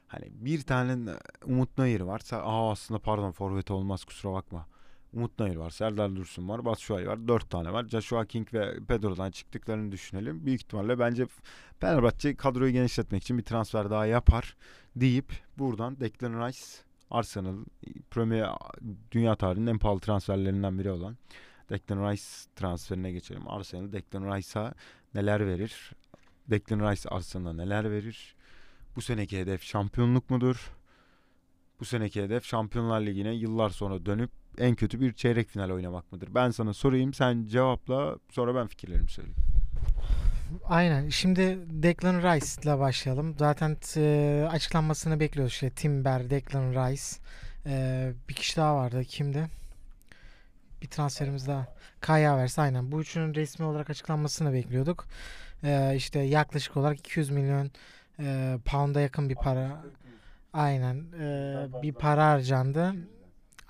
Hani bir tane Umut Nayır var. Aa aslında pardon forvet olmaz kusura bakma. Umut Nayır var, Serdar Dursun var, Batshuayi var. Dört tane var. Joshua King ve Pedro'dan çıktıklarını düşünelim. Büyük ihtimalle bence Fenerbahçe kadroyu genişletmek için bir transfer daha yapar deyip buradan Declan Rice Arsenal Premier dünya tarihinin en pahalı transferlerinden biri olan Declan Rice transferine geçelim. Arsenal Declan Rice'a neler verir? Declan Rice Arsenal'a neler verir? Bu seneki hedef şampiyonluk mudur? Bu seneki hedef Şampiyonlar Ligi'ne yıllar sonra dönüp en kötü bir çeyrek final oynamak mıdır? Ben sana sorayım, sen cevapla, sonra ben fikirlerimi söyleyeyim. Aynen. Şimdi Declan Rice ile başlayalım. Zaten e, açıklanmasını bekliyoruz. İşte Timber, Declan Rice. E, bir kişi daha vardı. Kimdi? Bir transferimiz daha. Kai Havertz aynen. Bu üçünün resmi olarak açıklanmasını bekliyorduk. E, işte yaklaşık olarak 200 milyon e, pound'a yakın bir para. Aynen. E, bir para harcandı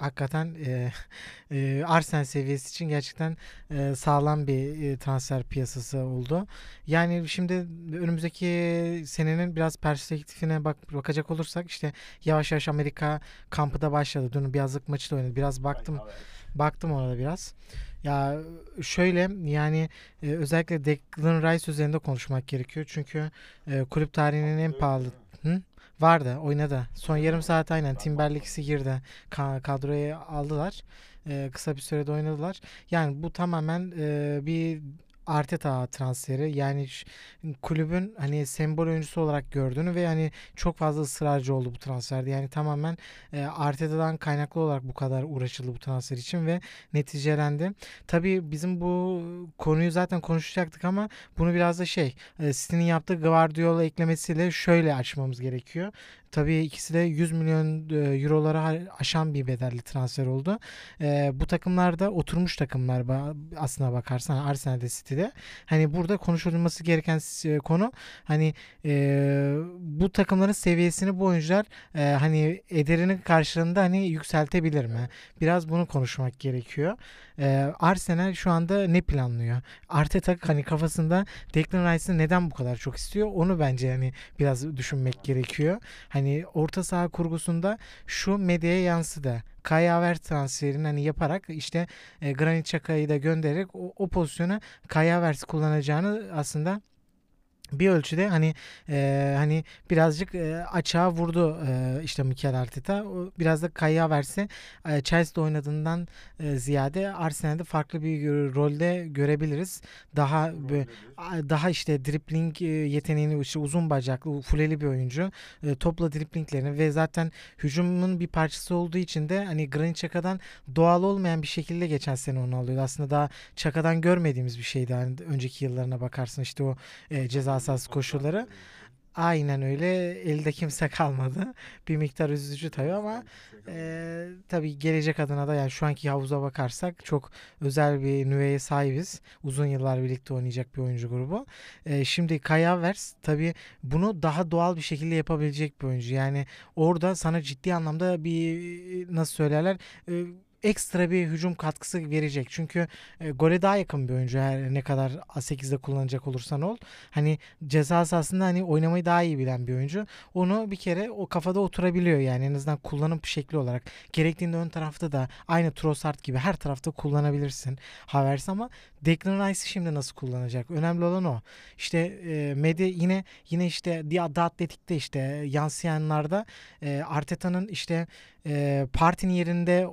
hakikaten e, e, Arsenal seviyesi için gerçekten e, sağlam bir e, transfer piyasası oldu. Yani şimdi önümüzdeki senenin biraz perspektifine bak bakacak olursak işte yavaş yavaş Amerika kampı da başladı. Dün bir yazlık maçı da oynadı. Biraz baktım. Baktım orada biraz. Ya şöyle yani e, özellikle Declan Rice üzerinde konuşmak gerekiyor. Çünkü e, kulüp tarihinin en pahalı Hı? Vardı oynadı. Son yarım saat aynen Timberlake'si girdi. Ka- kadroya aldılar. Ee, kısa bir sürede oynadılar. Yani bu tamamen e, bir Arteta transferi yani kulübün hani sembol oyuncusu olarak gördüğünü ve hani çok fazla ısrarcı oldu bu transferde. Yani tamamen e, Arteta'dan kaynaklı olarak bu kadar uğraşıldı bu transfer için ve neticelendi. Tabii bizim bu konuyu zaten konuşacaktık ama bunu biraz da şey e, City'nin yaptığı Guardiola eklemesiyle şöyle açmamız gerekiyor. Tabii ikisi de 100 milyon e, eurolara aşan bir bedelli transfer oldu. E, bu takımlar da oturmuş takımlar aslına bakarsan Arsenal'de City'de. Hani burada konuşulması gereken e, konu hani e, bu takımların seviyesini bu oyuncular e, hani ederinin karşılığında hani yükseltebilir mi? Biraz bunu konuşmak gerekiyor. E, Arsenal şu anda ne planlıyor? Arteta hani kafasında Declan Rice'ı neden bu kadar çok istiyor? Onu bence hani biraz düşünmek gerekiyor. Hani orta saha kurgusunda şu medyaya yansıdı. Kai Havertz transferini hani yaparak işte e, Granit Xhaka'yı da göndererek o, o pozisyonu Kai Havertz kullanacağını aslında bir ölçüde hani e, hani birazcık e, açığa vurdu e, işte Mikel Arteta. O biraz da Kai Havertz'i e, Chelsea'de oynadığından e, ziyade Arsenal'de farklı bir rolde görebiliriz. Daha bö- a- daha işte dribling e, yeteneğini işte uzun bacaklı, fuleli bir oyuncu. E, topla driblinglerini ve zaten hücumun bir parçası olduğu için de hani Granit Xhaka'dan doğal olmayan bir şekilde geçen sene onu alıyordu. Aslında daha Çaka'dan görmediğimiz bir şeydi. Hani önceki yıllarına bakarsın işte o e, ceza sahası koşulları. Aynen öyle. Elde kimse kalmadı. Bir miktar üzücü tabii ama e, tabii gelecek adına da yani şu anki havuza bakarsak çok özel bir nüveye sahibiz. Uzun yıllar birlikte oynayacak bir oyuncu grubu. E, şimdi Kai Havertz tabii bunu daha doğal bir şekilde yapabilecek bir oyuncu. Yani orada sana ciddi anlamda bir nasıl söylerler e, ekstra bir hücum katkısı verecek. Çünkü e, gole daha yakın bir oyuncu her ne kadar A8'de kullanacak olursan ol. Hani ceza sahasında hani oynamayı daha iyi bilen bir oyuncu. Onu bir kere o kafada oturabiliyor yani en azından kullanım şekli olarak. Gerektiğinde ön tarafta da aynı Trossard gibi her tarafta kullanabilirsin Havertz ama Declan Rice'ı şimdi nasıl kullanacak? Önemli olan o. İşte e, medya yine yine işte The Athletic'te işte yansıyanlarda e, Arteta'nın işte e, partinin yerinde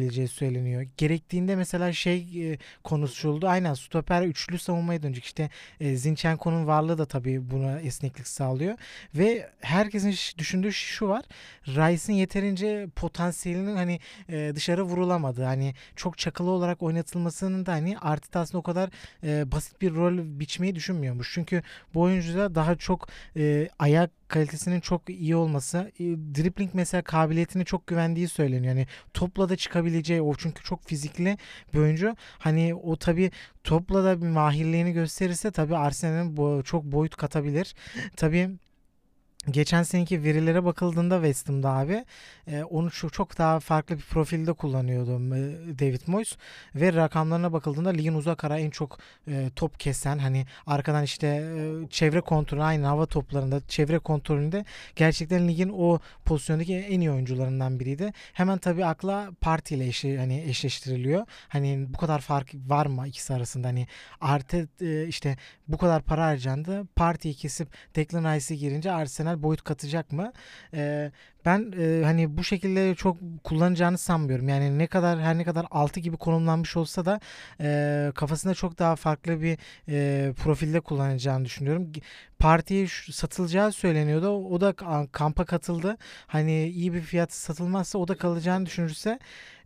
oynatabileceği söyleniyor. Gerektiğinde mesela şey e, konuşuldu. Aynen stoper üçlü savunmaya dönecek. İşte e, Zinchenko'nun varlığı da tabii buna esneklik sağlıyor. Ve herkesin düşündüğü şu var. Rice'in yeterince potansiyelinin hani e, dışarı vurulamadığı. Hani çok çakılı olarak oynatılmasının da hani Arteta aslında o kadar e, basit bir rol biçmeyi düşünmüyormuş. Çünkü bu oyuncuda daha çok e, ayak kalitesinin çok iyi olması, e, dribbling mesela kabiliyetine çok güvendiği söyleniyor. Yani topla da çıkabileceği o çünkü çok fizikli bir oyuncu. Hani o tabii topla da bir mahirliğini gösterirse tabii Arsenal'in çok boyut katabilir. Tabii Geçen seneki verilere bakıldığında West Ham'da abi e, onu çok, çok daha farklı bir profilde kullanıyordu e, David Moyes ve rakamlarına bakıldığında ligin uzak ara en çok e, top kesen hani arkadan işte çevre kontrolü aynı hava toplarında çevre kontrolünde gerçekten ligin o pozisyondaki en iyi oyuncularından biriydi. Hemen tabii akla Parti ile eşi, hani eşleştiriliyor. Hani bu kadar fark var mı ikisi arasında hani artı işte bu kadar para harcandı. Partiyi kesip Declan Rice'i girince Arsenal boyut katacak mı? Ee, ben e, hani bu şekilde çok kullanacağını sanmıyorum. Yani ne kadar her ne kadar 6 gibi konumlanmış olsa da e, kafasında çok daha farklı bir e, profilde kullanacağını düşünüyorum. Partiye satılacağı söyleniyordu. O da ka- kampa katıldı. Hani iyi bir fiyat satılmazsa o da kalacağını düşünürse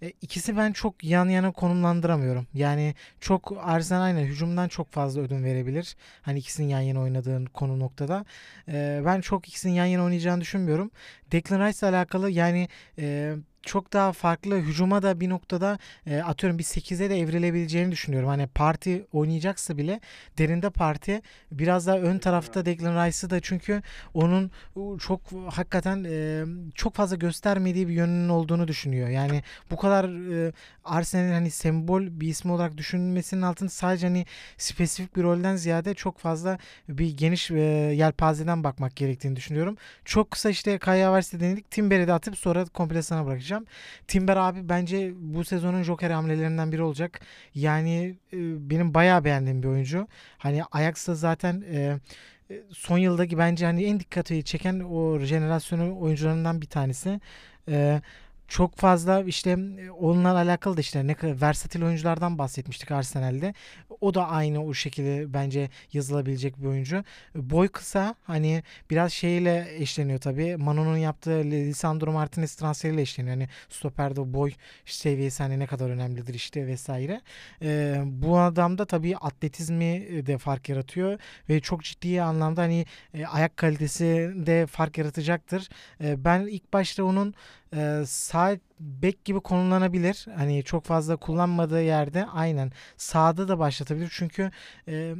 e, ikisi ben çok yan yana konumlandıramıyorum. Yani çok Arsenal aynı hücumdan çok fazla ödün verebilir. Hani ikisinin yan yana oynadığı konu noktada. E, ben çok ikisinin yan yana oynayacağını düşünmüyorum. Declan Rice ile alakalı yani e, çok daha farklı hücuma da bir noktada e, atıyorum bir 8'e de evrilebileceğini düşünüyorum. Hani parti oynayacaksa bile derinde parti biraz daha ön tarafta Declan Rice'ı da çünkü onun çok hakikaten e, çok fazla göstermediği bir yönünün olduğunu düşünüyor. Yani bu kadar e, Arsenal'in hani sembol bir ismi olarak düşünülmesinin altında sadece hani spesifik bir rolden ziyade çok fazla bir geniş e, yelpazeden bakmak gerektiğini düşünüyorum. Çok kısa işte Kai Havertz'e denedik. Timber'i de atıp sonra komple sana bırakacağım. Timber abi bence bu sezonun Joker hamlelerinden biri olacak. Yani e, benim bayağı beğendiğim bir oyuncu. Hani Ajax'ta zaten e, e, son yıldaki bence hani en dikkati çeken o jenerasyonun oyuncularından bir tanesi. E, çok fazla işte e, onunla alakalı da işte ne kadar versatil oyunculardan bahsetmiştik Arsenal'de. O da aynı o şekilde bence yazılabilecek bir oyuncu. Boy kısa hani biraz şeyle eşleniyor tabii. Mano'nun yaptığı Lisandro Martinez transferiyle eşleniyor. Hani stoperde boy seviyesi hani ne kadar önemlidir işte vesaire. Ee, bu adamda tabii atletizmi de fark yaratıyor ve çok ciddi anlamda hani e, ayak kalitesi de fark yaratacaktır. E, ben ilk başta onun e, sağ bek gibi konumlanabilir. Hani çok fazla kullanmadığı yerde aynen sağda da başlatabilir. Çünkü e,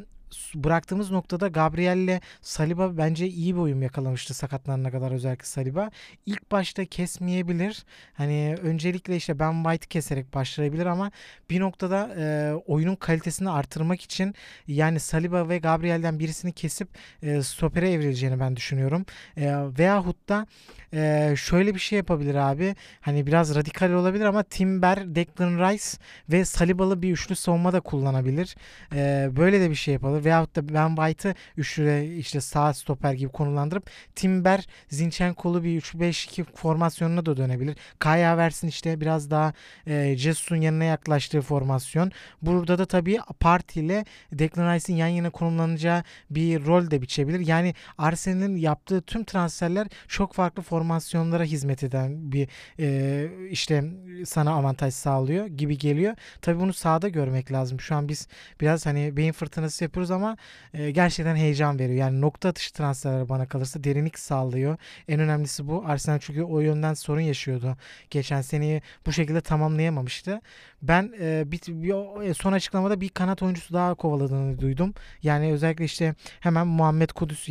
bıraktığımız noktada Gabriel ile Saliba bence iyi bir uyum yakalamıştı sakatlanana kadar özellikle Saliba. İlk başta kesmeyebilir. Hani öncelikle işte Ben White'ı keserek başlayabilir ama bir noktada e, oyunun kalitesini artırmak için yani Saliba ve Gabriel'den birisini kesip e, stopere evrileceğini ben düşünüyorum. E, veyahut da e, şöyle bir şey yapabilir abi. Hani biraz radikal olabilir ama Timber, Declan Rice ve Saliba'lı bir üçlü savunma da kullanabilir. E, böyle de bir şey yapabilir. Veyahut da Ben White'ı üçlü işte sağ stoper gibi konulandırıp Timber, Zinchenko'lu bir 3-5-2 formasyonuna da dönebilir. Kaya Havertz'in işte biraz daha e, Jesus'un yanına yaklaştığı formasyon. Burada da tabii Parti ile Declan Rice'in yan yana konumlanacağı bir rol de biçebilir. Yani Arsenal'in yaptığı tüm transferler çok farklı formasyonlara hizmet eden bir e, işte sana avantaj sağlıyor gibi geliyor. Tabii bunu sahada görmek lazım. Şu an biz biraz hani beyin fırtınası yapıyoruz ama e, gerçekten heyecan veriyor. Yani nokta atışı transferler bana kalırsa derinlik sağlıyor. En önemlisi bu. Arsenal çünkü o yönden sorun yaşıyordu. Geçen seneyi bu şekilde tamamlayamamıştı. Ben e, bir, bir, son açıklamada bir kanat oyuncusu daha kovaladığını duydum. Yani özellikle işte hemen Muhammed Kudüs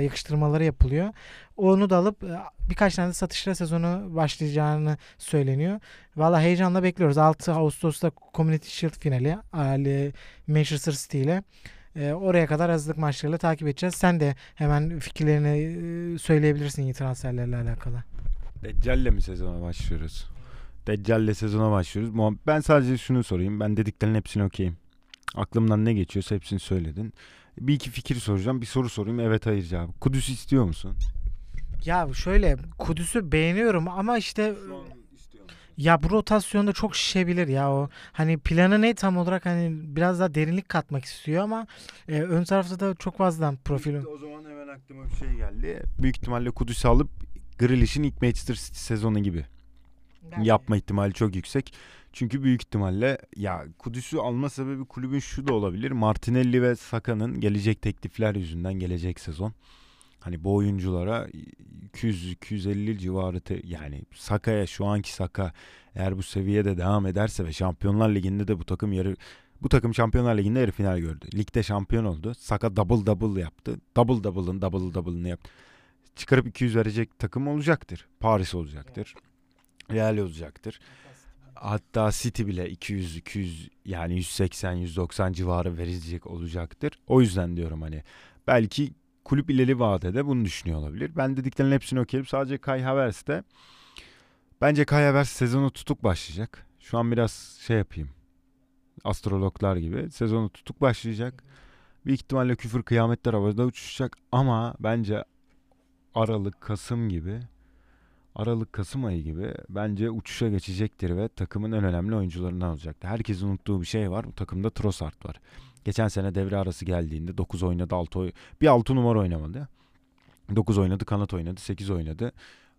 yakıştırmaları yapılıyor. Onu da alıp birkaç tane de satışla sezonu başlayacağını söyleniyor. Valla heyecanla bekliyoruz. 6 Ağustos'ta Community Shield finali Manchester City ile. Oraya kadar hazırlık maçlarıyla takip edeceğiz. Sen de hemen fikirlerini söyleyebilirsin iyi transferlerle alakalı. Deccal'le mi sezona başlıyoruz? Deccal'le sezona başlıyoruz. Ben sadece şunu sorayım. Ben dediklerin hepsini okuyayım. Aklımdan ne geçiyorsa hepsini söyledin. Bir iki fikir soracağım. Bir soru sorayım. Evet hayır cevap. Kudüs istiyor musun? Ya şöyle Kudüs'ü beğeniyorum ama işte ya bu rotasyonda çok şişebilir ya o. Hani planı ne tam olarak hani biraz daha derinlik katmak istiyor ama e, ön tarafta da çok fazla profil. O zaman hemen aklıma bir şey geldi. Büyük ihtimalle Kudüs'ü alıp Grealish'in ilk Manchester City sezonu gibi yani. yapma ihtimali çok yüksek. Çünkü büyük ihtimalle ya Kudüs'ü alma sebebi kulübün şu da olabilir. Martinelli ve Saka'nın gelecek teklifler yüzünden gelecek sezon. Hani bu oyunculara 200-250 civarı te, yani Saka'ya şu anki Saka eğer bu seviyede devam ederse ve Şampiyonlar Ligi'nde de bu takım yarı bu takım Şampiyonlar Ligi'nde yarı final gördü. Ligde şampiyon oldu. Saka double double yaptı. Double double'ın double double'ını yaptı. Çıkarıp 200 verecek takım olacaktır. Paris olacaktır. Real olacaktır. Hatta City bile 200 200 yani 180 190 civarı verecek olacaktır. O yüzden diyorum hani belki kulüp ileri vadede bunu düşünüyor olabilir. Ben dediklerinin hepsini okuyup sadece Kai Havertz'te bence Kai Havertz sezonu tutuk başlayacak. Şu an biraz şey yapayım. Astrologlar gibi sezonu tutuk başlayacak. Büyük ihtimalle küfür kıyametler havada uçuşacak ama bence Aralık, Kasım gibi Aralık Kasım ayı gibi bence uçuşa geçecektir ve takımın en önemli oyuncularından olacaktır. Herkesin unuttuğu bir şey var. Bu takımda Trossard var. Geçen sene devre arası geldiğinde 9 oynadı 6 oy bir 6 numara oynamadı. 9 oynadı, kanat oynadı, 8 oynadı.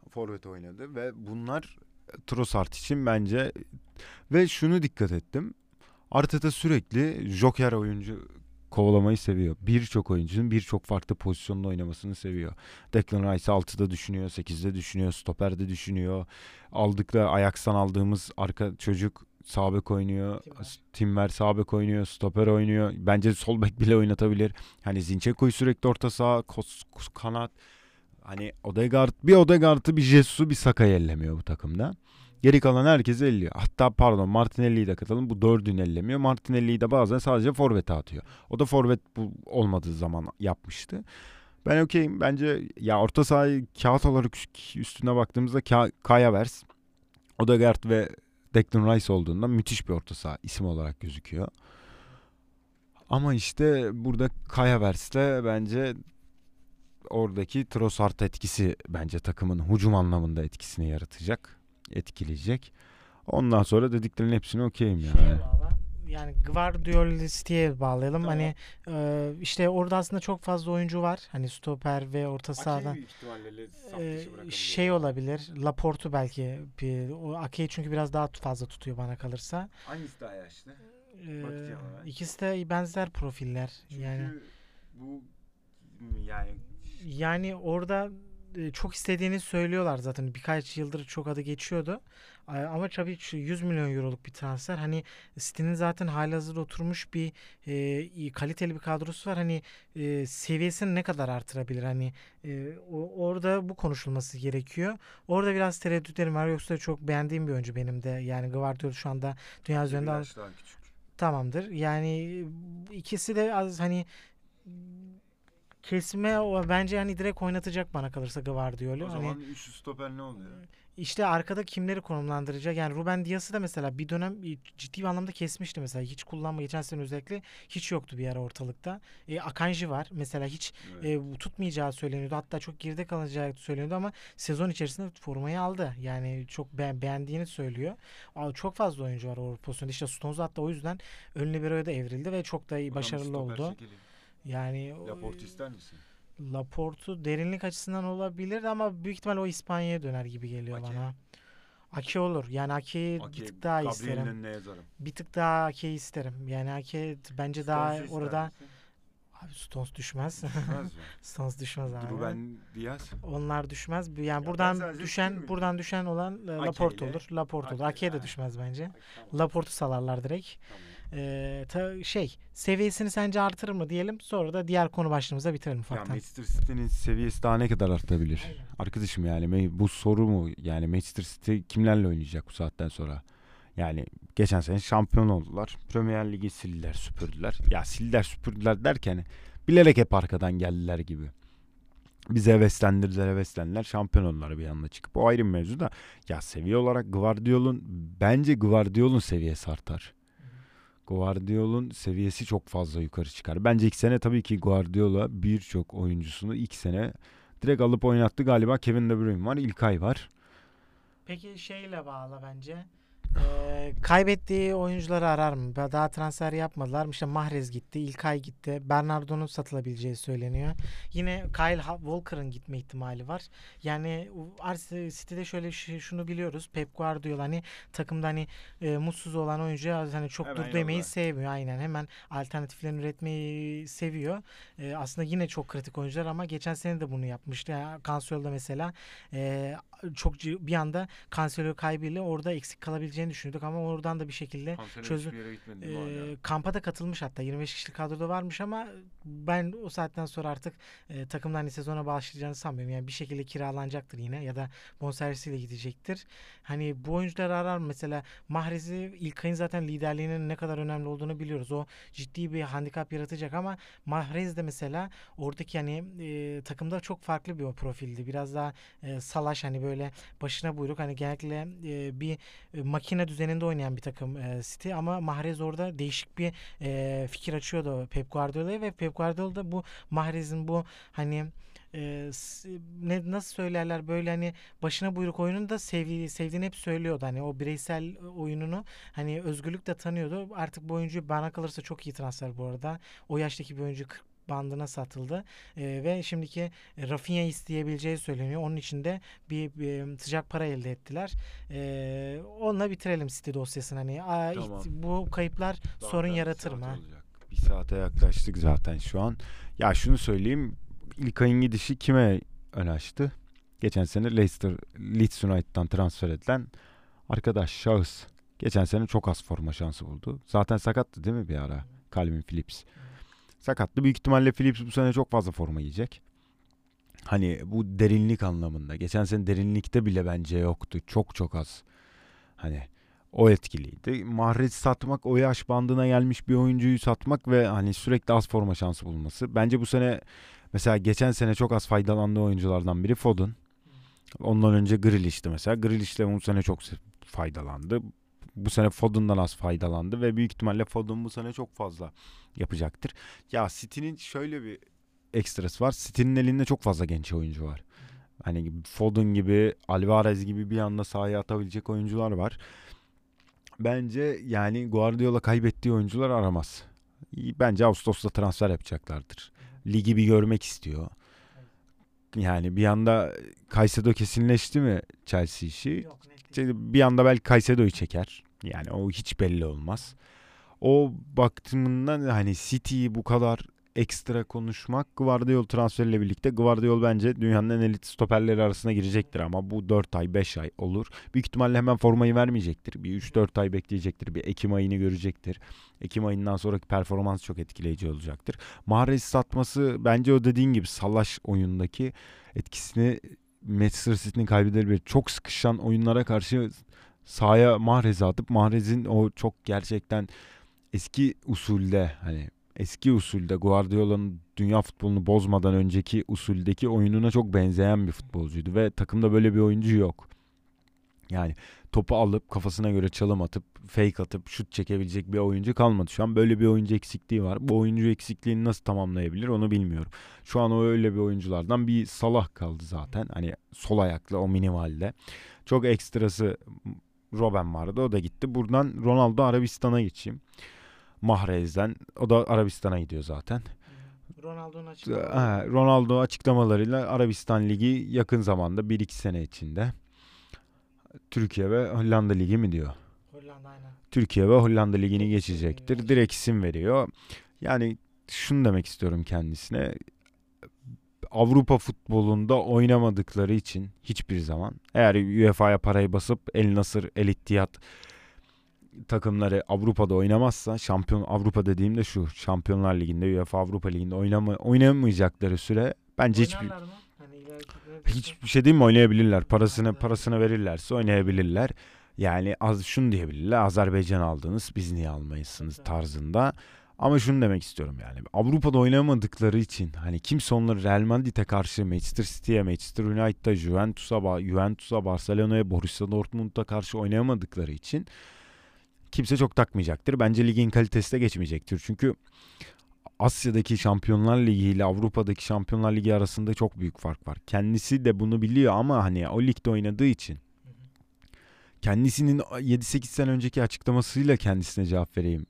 Forvet oynadı ve bunlar Trossard için bence ve şunu dikkat ettim. Arteta sürekli joker oyuncu kovalamayı seviyor. Birçok oyuncunun birçok farklı pozisyonda oynamasını seviyor. Declan Rice 6'da düşünüyor, 8'de düşünüyor, stoperde düşünüyor. Aldıkla Ajax'tan aldığımız arka çocuk sağ bek oynuyor. Timber. Timber sağ bek oynuyor. Stoper oynuyor. Bence sol bek bile oynatabilir. Hani Zinchenko'yu sürekli orta saha, kos, kos, kanat. Hani Odegaard, bir Odegaard'ı bir Jesus'u bir Saka'yı ellemiyor bu takımda. Geri kalan herkesi elliyor. Hatta pardon Martinelli'yi de katalım. Bu dördünü ellemiyor. Martinelli'yi de bazen sadece forvete atıyor. O da forvet bu olmadığı zaman yapmıştı. Ben okeyim. Bence ya orta sahayı kağıt olarak üstüne baktığımızda Kaya Vers, Odegaard ve Declan Rice olduğunda müthiş bir orta saha isim olarak gözüküyor. Ama işte burada Kaya Vers'te bence oradaki Trossard etkisi bence takımın hücum anlamında etkisini yaratacak. etkileyecek. Ondan sonra dediklerin hepsini okeyim Şeye yani. Yani Guardiola'ya bağlayalım. Tamam. Hani e, işte orada aslında çok fazla oyuncu var. Hani stoper ve orta sahada. Ee, şey olabilir. Laportu belki bir o Ake'yi çünkü biraz daha fazla tutuyor bana kalırsa. Hangisi daha yaşlı? Ee, ikisi de benzer profiller. Yani bu yani yani orada e, çok istediğini söylüyorlar zaten. Birkaç yıldır çok adı geçiyordu. Ama tabii şu 100 milyon euroluk bir transfer. Hani City'nin zaten halihazırda oturmuş bir e, kaliteli bir kadrosu var. Hani e, seviyesini ne kadar artırabilir? Hani e, o- orada bu konuşulması gerekiyor. Orada biraz tereddütlerim var. Yoksa çok beğendiğim bir oyuncu benim de. Yani Gvardiol şu anda dünya üzerinde daha küçük. tamamdır. Yani ikisi de az hani kesme o bence hani direkt oynatacak bana kalırsa Gvardiol'u. O Hani zaman üçlü stoper ne oluyor? işte arkada kimleri konumlandıracak? Yani Ruben Dias'ı da mesela bir dönem ciddi bir anlamda kesmişti mesela. Hiç kullanma geçen sene özellikle hiç yoktu bir ara ortalıkta. E, Akanji var. Mesela hiç e, bu tutmayacağı söyleniyordu. Hatta çok geride kalacağı söyleniyordu ama sezon içerisinde formayı aldı. Yani çok be- beğendiğini söylüyor. Aa, Çok fazla oyuncu var o pozisyonda. İşte Stones hatta o yüzden ön libero'ya da evrildi ve çok da iyi başarılı oldu. Yani Laporte ister misin? Laportu derinlik açısından olabilir ama büyük ihtimal o İspanya'ya döner gibi geliyor Ake. bana. Ake olur. Yani Ake'yi bir tık daha isterim. önüne yazarım. Bir tık daha Ake'yi isterim. Yani Ake bence daha orada abi Stones düşmez. Stones düşmez abi. Ruben Diaz. Onlar düşmez. Yani ben buradan sadece düşen buradan düşen olan e, Ake Laporte ile- olur. Laporte olur. Ake, Ake'ye de ha. düşmez bence. Tamam. Laporte'u salarlar direkt. Ee, ta- şey seviyesini sence artırır mı diyelim. Sonra da diğer konu başlığımıza bitirelim Ya ufaktan. Manchester City'nin seviyesi daha ne kadar artabilir? Aynen. Arkadaşım yani bu soru mu? Yani Manchester City kimlerle oynayacak bu saatten sonra? Yani geçen sene şampiyon oldular. Premier Ligi sildiler, süpürdüler. Ya sildiler, süpürdüler derken bilerek hep arkadan geldiler gibi. Bize heveslendirdiler, heveslendiler. Şampiyon oldular bir anda çıkıp. O ayrı bir mevzu da. Ya seviye olarak Guardiola'nın bence Guardiola'nın seviyesi artar. Guardiola'nın seviyesi çok fazla yukarı çıkar. Bence ilk sene tabii ki Guardiola birçok oyuncusunu ilk sene direkt alıp oynattı. Galiba Kevin De Bruyne var, İlkay var. Peki şeyle bağlı bence. Kaybettiği oyuncuları arar mı? Daha transfer yapmadılar. İşte Mahrez gitti, İlkay gitti. Bernardo'nun satılabileceği söyleniyor. Yine Kyle Walker'ın gitme ihtimali var. Yani City'de şöyle şunu biliyoruz. Pep Guardiola hani takımda hani e, mutsuz olan oyuncuya hani çok Hemen dur demeyi sevmiyor. Aynen hemen alternatiflerini üretmeyi seviyor. E, aslında yine çok kritik oyuncular ama geçen sene de bunu yapmıştı. Yani Cancelo'da mesela e, çok bir anda Cancelo kaybıyla orada eksik kalabileceğini düşünüyorduk ama oradan da bir şekilde Çözüm- e, kampa da katılmış hatta 25 kişilik kadroda varmış ama ben o saatten sonra artık e, takımdan hani sezona başlayacağını sanmıyorum. Yani bir şekilde kiralanacaktır yine ya da bonservisiyle gidecektir. Hani bu oyuncuları arar? Mesela Mahrez'i İlkay'ın zaten liderliğinin ne kadar önemli olduğunu biliyoruz. O ciddi bir handikap yaratacak ama Mahrez de mesela oradaki hani e, takımda çok farklı bir o profildi. Biraz daha e, salaş hani böyle başına buyruk hani genellikle e, bir e, makine düzeninde oynayan bir takım e, City ama Mahrez orada değişik bir e, fikir açıyordu Pep Guardiola'ya ve Pep Guardiola da bu Mahrez'in bu hani e, ne nasıl söylerler böyle hani başına buyruk oyununu da sevdiği, sevdiğini hep söylüyordu. Hani o bireysel oyununu hani özgürlük de tanıyordu. Artık bu oyuncu bana kalırsa çok iyi transfer bu arada. O yaştaki bir oyuncu 40 bandına satıldı E, ve şimdiki Rafinha isteyebileceği söyleniyor. Onun için de bir, bir sıcak para elde ettiler. E, onunla bitirelim City dosyasını. Hani aa, Tamam. bu kayıplar sorun yaratır mı? Bir saate yaklaştık zaten şu an. Ya şunu söyleyeyim. İlkay'ın gidişi kime ön açtı? Geçen sene Leicester Leeds United'dan transfer edilen arkadaş şahıs. Geçen sene çok az forma şansı buldu. Zaten sakattı değil mi bir ara? Calvin Phillips. Sakattı. Büyük ihtimalle Phillips bu sene çok fazla forma yiyecek. Hani bu derinlik anlamında. Geçen sene derinlikte bile bence yoktu. Çok çok az. Hani o etkiliydi. Mahrez satmak, o yaş bandına gelmiş bir oyuncuyu satmak ve hani sürekli az forma şansı bulması. Bence bu sene mesela geçen sene çok az faydalandığı oyunculardan biri Foden. Ondan önce Grealish'ti mesela. Grealish de bu sene çok faydalandı. Bu sene Foden'dan az faydalandı ve büyük ihtimalle Foden bu sene çok fazla yapacaktır. Ya City'nin şöyle bir ekstrası var. City'nin elinde çok fazla genç oyuncu var. Hani Foden gibi, Alvarez gibi bir anda sahaya atabilecek oyuncular var. Bence yani Guardiola kaybettiği oyuncular aramaz. Bence Ağustos'ta transfer yapacaklardır. Ligi bir görmek istiyor. Yani bir anda Caicedo kesinleşti mi Chelsea işi? İşte bir anda belki Caicedo'yu çeker. Yani o hiç belli olmaz. O baktığımından hani City'yi bu kadar ekstra konuşmak Guardiola transferiyle birlikte Guardiola bence dünyanın en elit stoperleri arasına girecektir ama bu 4 ay 5 ay olur. Büyük ihtimalle hemen formayı vermeyecektir. Bir 3-4 ay bekleyecektir. Bir Ekim ayını görecektir. Ekim ayından sonraki performans çok etkileyici olacaktır. Mahrez satması bence o dediğin gibi salaş oyundaki etkisini Manchester City'nin kaybedebilir. Çok sıkışan oyunlara karşı sahaya Mahrez'i atıp Mahrez'in o çok gerçekten eski usulde hani eski usulde Guardiola'nın dünya futbolunu bozmadan önceki usuldeki oyununa çok benzeyen bir futbolcuydu ve takımda böyle bir oyuncu yok. Yani topu alıp kafasına göre çalım atıp fake atıp şut çekebilecek bir oyuncu kalmadı. Şu an böyle bir oyuncu eksikliği var. Bu oyuncu eksikliğini nasıl tamamlayabilir onu bilmiyorum. Şu an o öyle bir oyunculardan bir Salah kaldı zaten. Hani sol ayaklı o minimalde. Çok ekstrası Robben vardı o da gitti. Buradan Ronaldo Arabistan'a geçeyim. Mahrez'den. O da Arabistan'a gidiyor zaten. Ronaldo'nun açıklamaları. Ronaldo açıklamalarıyla Arabistan Ligi yakın zamanda 1-2 sene içinde Türkiye ve Hollanda Ligi mi diyor? Hollanda aynen. Türkiye ve Hollanda Ligi'ni geçecektir. Direkt isim veriyor. Yani şunu demek istiyorum kendisine. Avrupa futbolunda oynamadıkları için hiçbir zaman eğer UEFA'ya parayı basıp El Nasır, El İttihad takımları Avrupa'da oynamazsa şampiyon Avrupa dediğimde şu Şampiyonlar Ligi'nde UEFA Avrupa Ligi'nde oynama, oynamayacakları süre bence hiçbir Hani hiçbir şey değil mi oynayabilirler. Parasını parasını verirlerse oynayabilirler. Yani az şunu diyebilirler. Azerbaycan aldınız biz niye almayısınız tarzında. Ama şunu demek istiyorum yani. Avrupa'da oynamadıkları için hani kimse onları Real Madrid'e karşı Manchester City'ye, Manchester United'a, Juventus'a, Juventus'a, Barcelona'ya, Borussia Dortmund'a karşı oynayamadıkları için kimse çok takmayacaktır. Bence ligin kalitesi de geçmeyecektir. Çünkü Asya'daki Şampiyonlar Ligi ile Avrupa'daki Şampiyonlar Ligi arasında çok büyük fark var. Kendisi de bunu biliyor ama hani o ligde oynadığı için kendisinin 7-8 sene önceki açıklamasıyla kendisine cevap vereyim.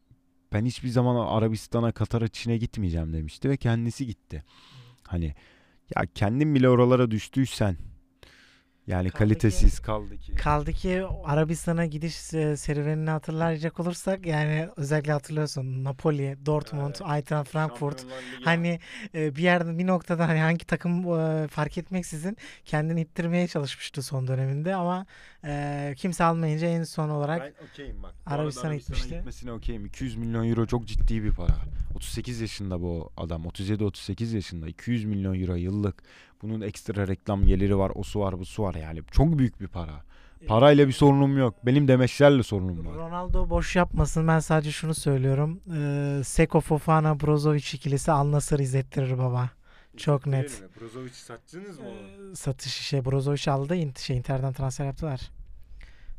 Ben hiçbir zaman Arabistan'a, Katar'a, Çin'e gitmeyeceğim demişti ve kendisi gitti. Hani ya kendin bile oralara düştüysen yani kaldı kalitesiz ki, kaldı ki. Kaldı ki Arabistan'a gidiş e, serüvenini hatırlayacak olursak yani özellikle hatırlıyorsun Napoli, Dortmund, evet. Eintracht Frankfurt. Hani e, bir yerden bir noktada hani hangi takım e, fark etmeksizin kendini ittirmeye çalışmıştı son döneminde ama e, kimse almayınca en son olarak ben okeyim bak. Arabistan'a gitmişti. gitmesine okeyim. 200 milyon euro çok ciddi bir para. 38 yaşında bu adam. 37-38 yaşında. 200 milyon euro yıllık. Bunun ekstra reklam geliri var. O su var bu su var yani. Çok büyük bir para. Parayla bir sorunum yok. Benim demeçlerle sorunum var. Ronaldo boş yapmasın. Ben sadece şunu söylüyorum. Ee, Seko Fofana Brozovic ikilisi Al Nassr izlettirir baba. Çok net. Brozovic sattınız mı onu? Ee, satış şey Brozovic aldı. Şey Inter'den transfer yaptılar.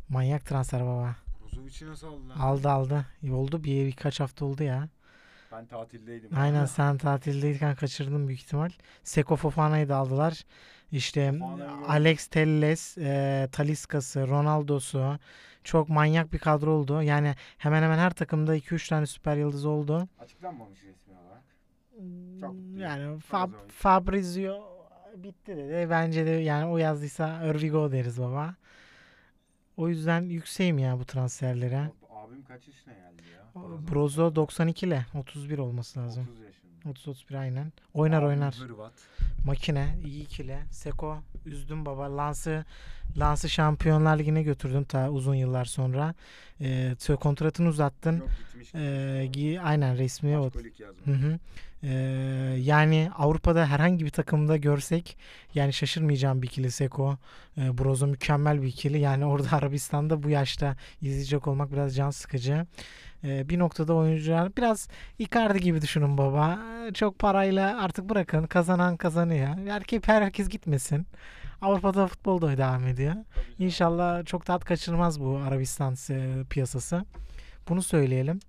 Manyak transfer baba. Brozovic'i nasıl aldı? Aldı aldı. Oldu bir birkaç hafta oldu ya. Ben tatildeydim. Aynen sen tatildeyken kaçırdın büyük ihtimal. Seko Fofana'yı da aldılar. İşte Alex Telles, e, Talisca'sı, Ronaldo'su çok manyak bir kadro oldu. Yani hemen hemen her takımda 2-3 tane süper yıldız oldu. Açıklanmamış resmi olarak. Çok yani Fab, Fabrizio bitti dedi. Bence de yani o yazdıysa Örvigo deriz baba. O yüzden yükseğim ya bu transferlere. Abim kaç yaşına geldi ya? Brozo 92 ile 31 olması lazım. 30 31 aynen. Oynar Abim oynar. Hırvat. Makine iyi ikili. Seko üzdüm baba. Lans'ı Lans'ı Şampiyonlar Ligi'ne götürdün ta uzun yıllar sonra. Ee, kontratını uzattın. Yok gitmiş. Ee, aynen resmi o. Hı hı. Ee, yani Avrupa'da herhangi bir takımda görsek yani şaşırmayacağım bir ikili Seko. Ee, Brozo mükemmel bir ikili. Yani orada Arabistan'da bu yaşta izleyecek olmak biraz can sıkıcı. Ee, bir noktada oyuncular biraz Icardi gibi düşünün baba. Çok parayla artık bırakın kazanan kazanıyor. Herkes herkes gitmesin. Avrupa'da futbol da devam ediyor. İnşallah çok tat kaçırmaz bu Arabistan piyasası. Bunu söyleyelim.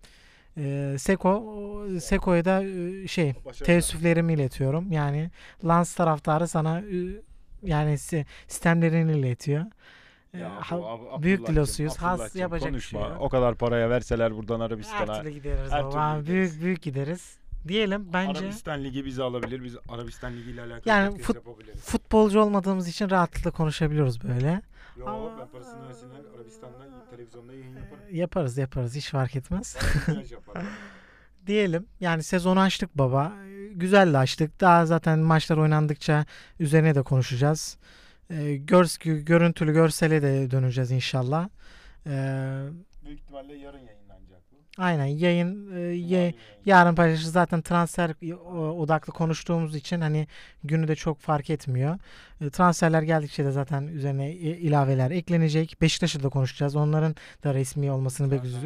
E, Seko Seko'ya da e, şey teessüflerimi iletiyorum. Yani Lens taraftarı sana Yani si- sistemlerini iletiyor. Ee, Ya bu ha- Ab- büyük Abdullah'cığım, dilosuyuz. Has Abdullah'cığım yapacak bir konuşma. şey yok. O kadar paraya verseler buradan Her Arabistan'a. türlü gideriz her baba. türlü gideriz. Büyük büyük gideriz. Diyelim bence Arabistan Ligi bizi alabilir. Biz Arabistan Ligi ile alakalı Yani podcast fut- yapabiliriz. futbolcu olmadığımız için rahatlıkla konuşabiliyoruz böyle. Yo, Ama- ben parasını versinler Arabistan'da televizyonda yayın yaparım. Yaparız yaparız hiç fark etmez. Diyelim yani sezonu açtık baba. Güzel açtık. Daha zaten maçlar oynandıkça üzerine de konuşacağız. Ee, görs görüntülü görsele de döneceğiz inşallah. Ee, Büyük ihtimalle yarın bu. Aynen yayın e, ye- yarın paylaşırız. Zaten transfer odaklı konuştuğumuz için hani günü de çok fark etmiyor. E, transferler geldikçe de zaten üzerine i- ilaveler eklenecek. Beşiktaş'ı da konuşacağız. Onların da resmi olmasını bekliyoruz.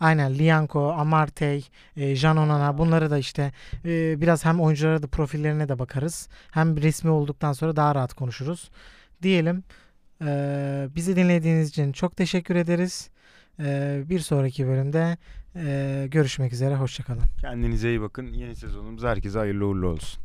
Aynen Lianco, Amartey, e, Jan Onana bunları da işte e, biraz hem oyunculara da profillerine de bakarız. Hem resmi olduktan sonra daha rahat konuşuruz. Diyelim e, bizi dinlediğiniz için çok teşekkür ederiz. Ee, bir sonraki bölümde e, görüşmek üzere. Hoşçakalın. Kendinize iyi bakın. Yeni sezonumuz herkese hayırlı uğurlu olsun.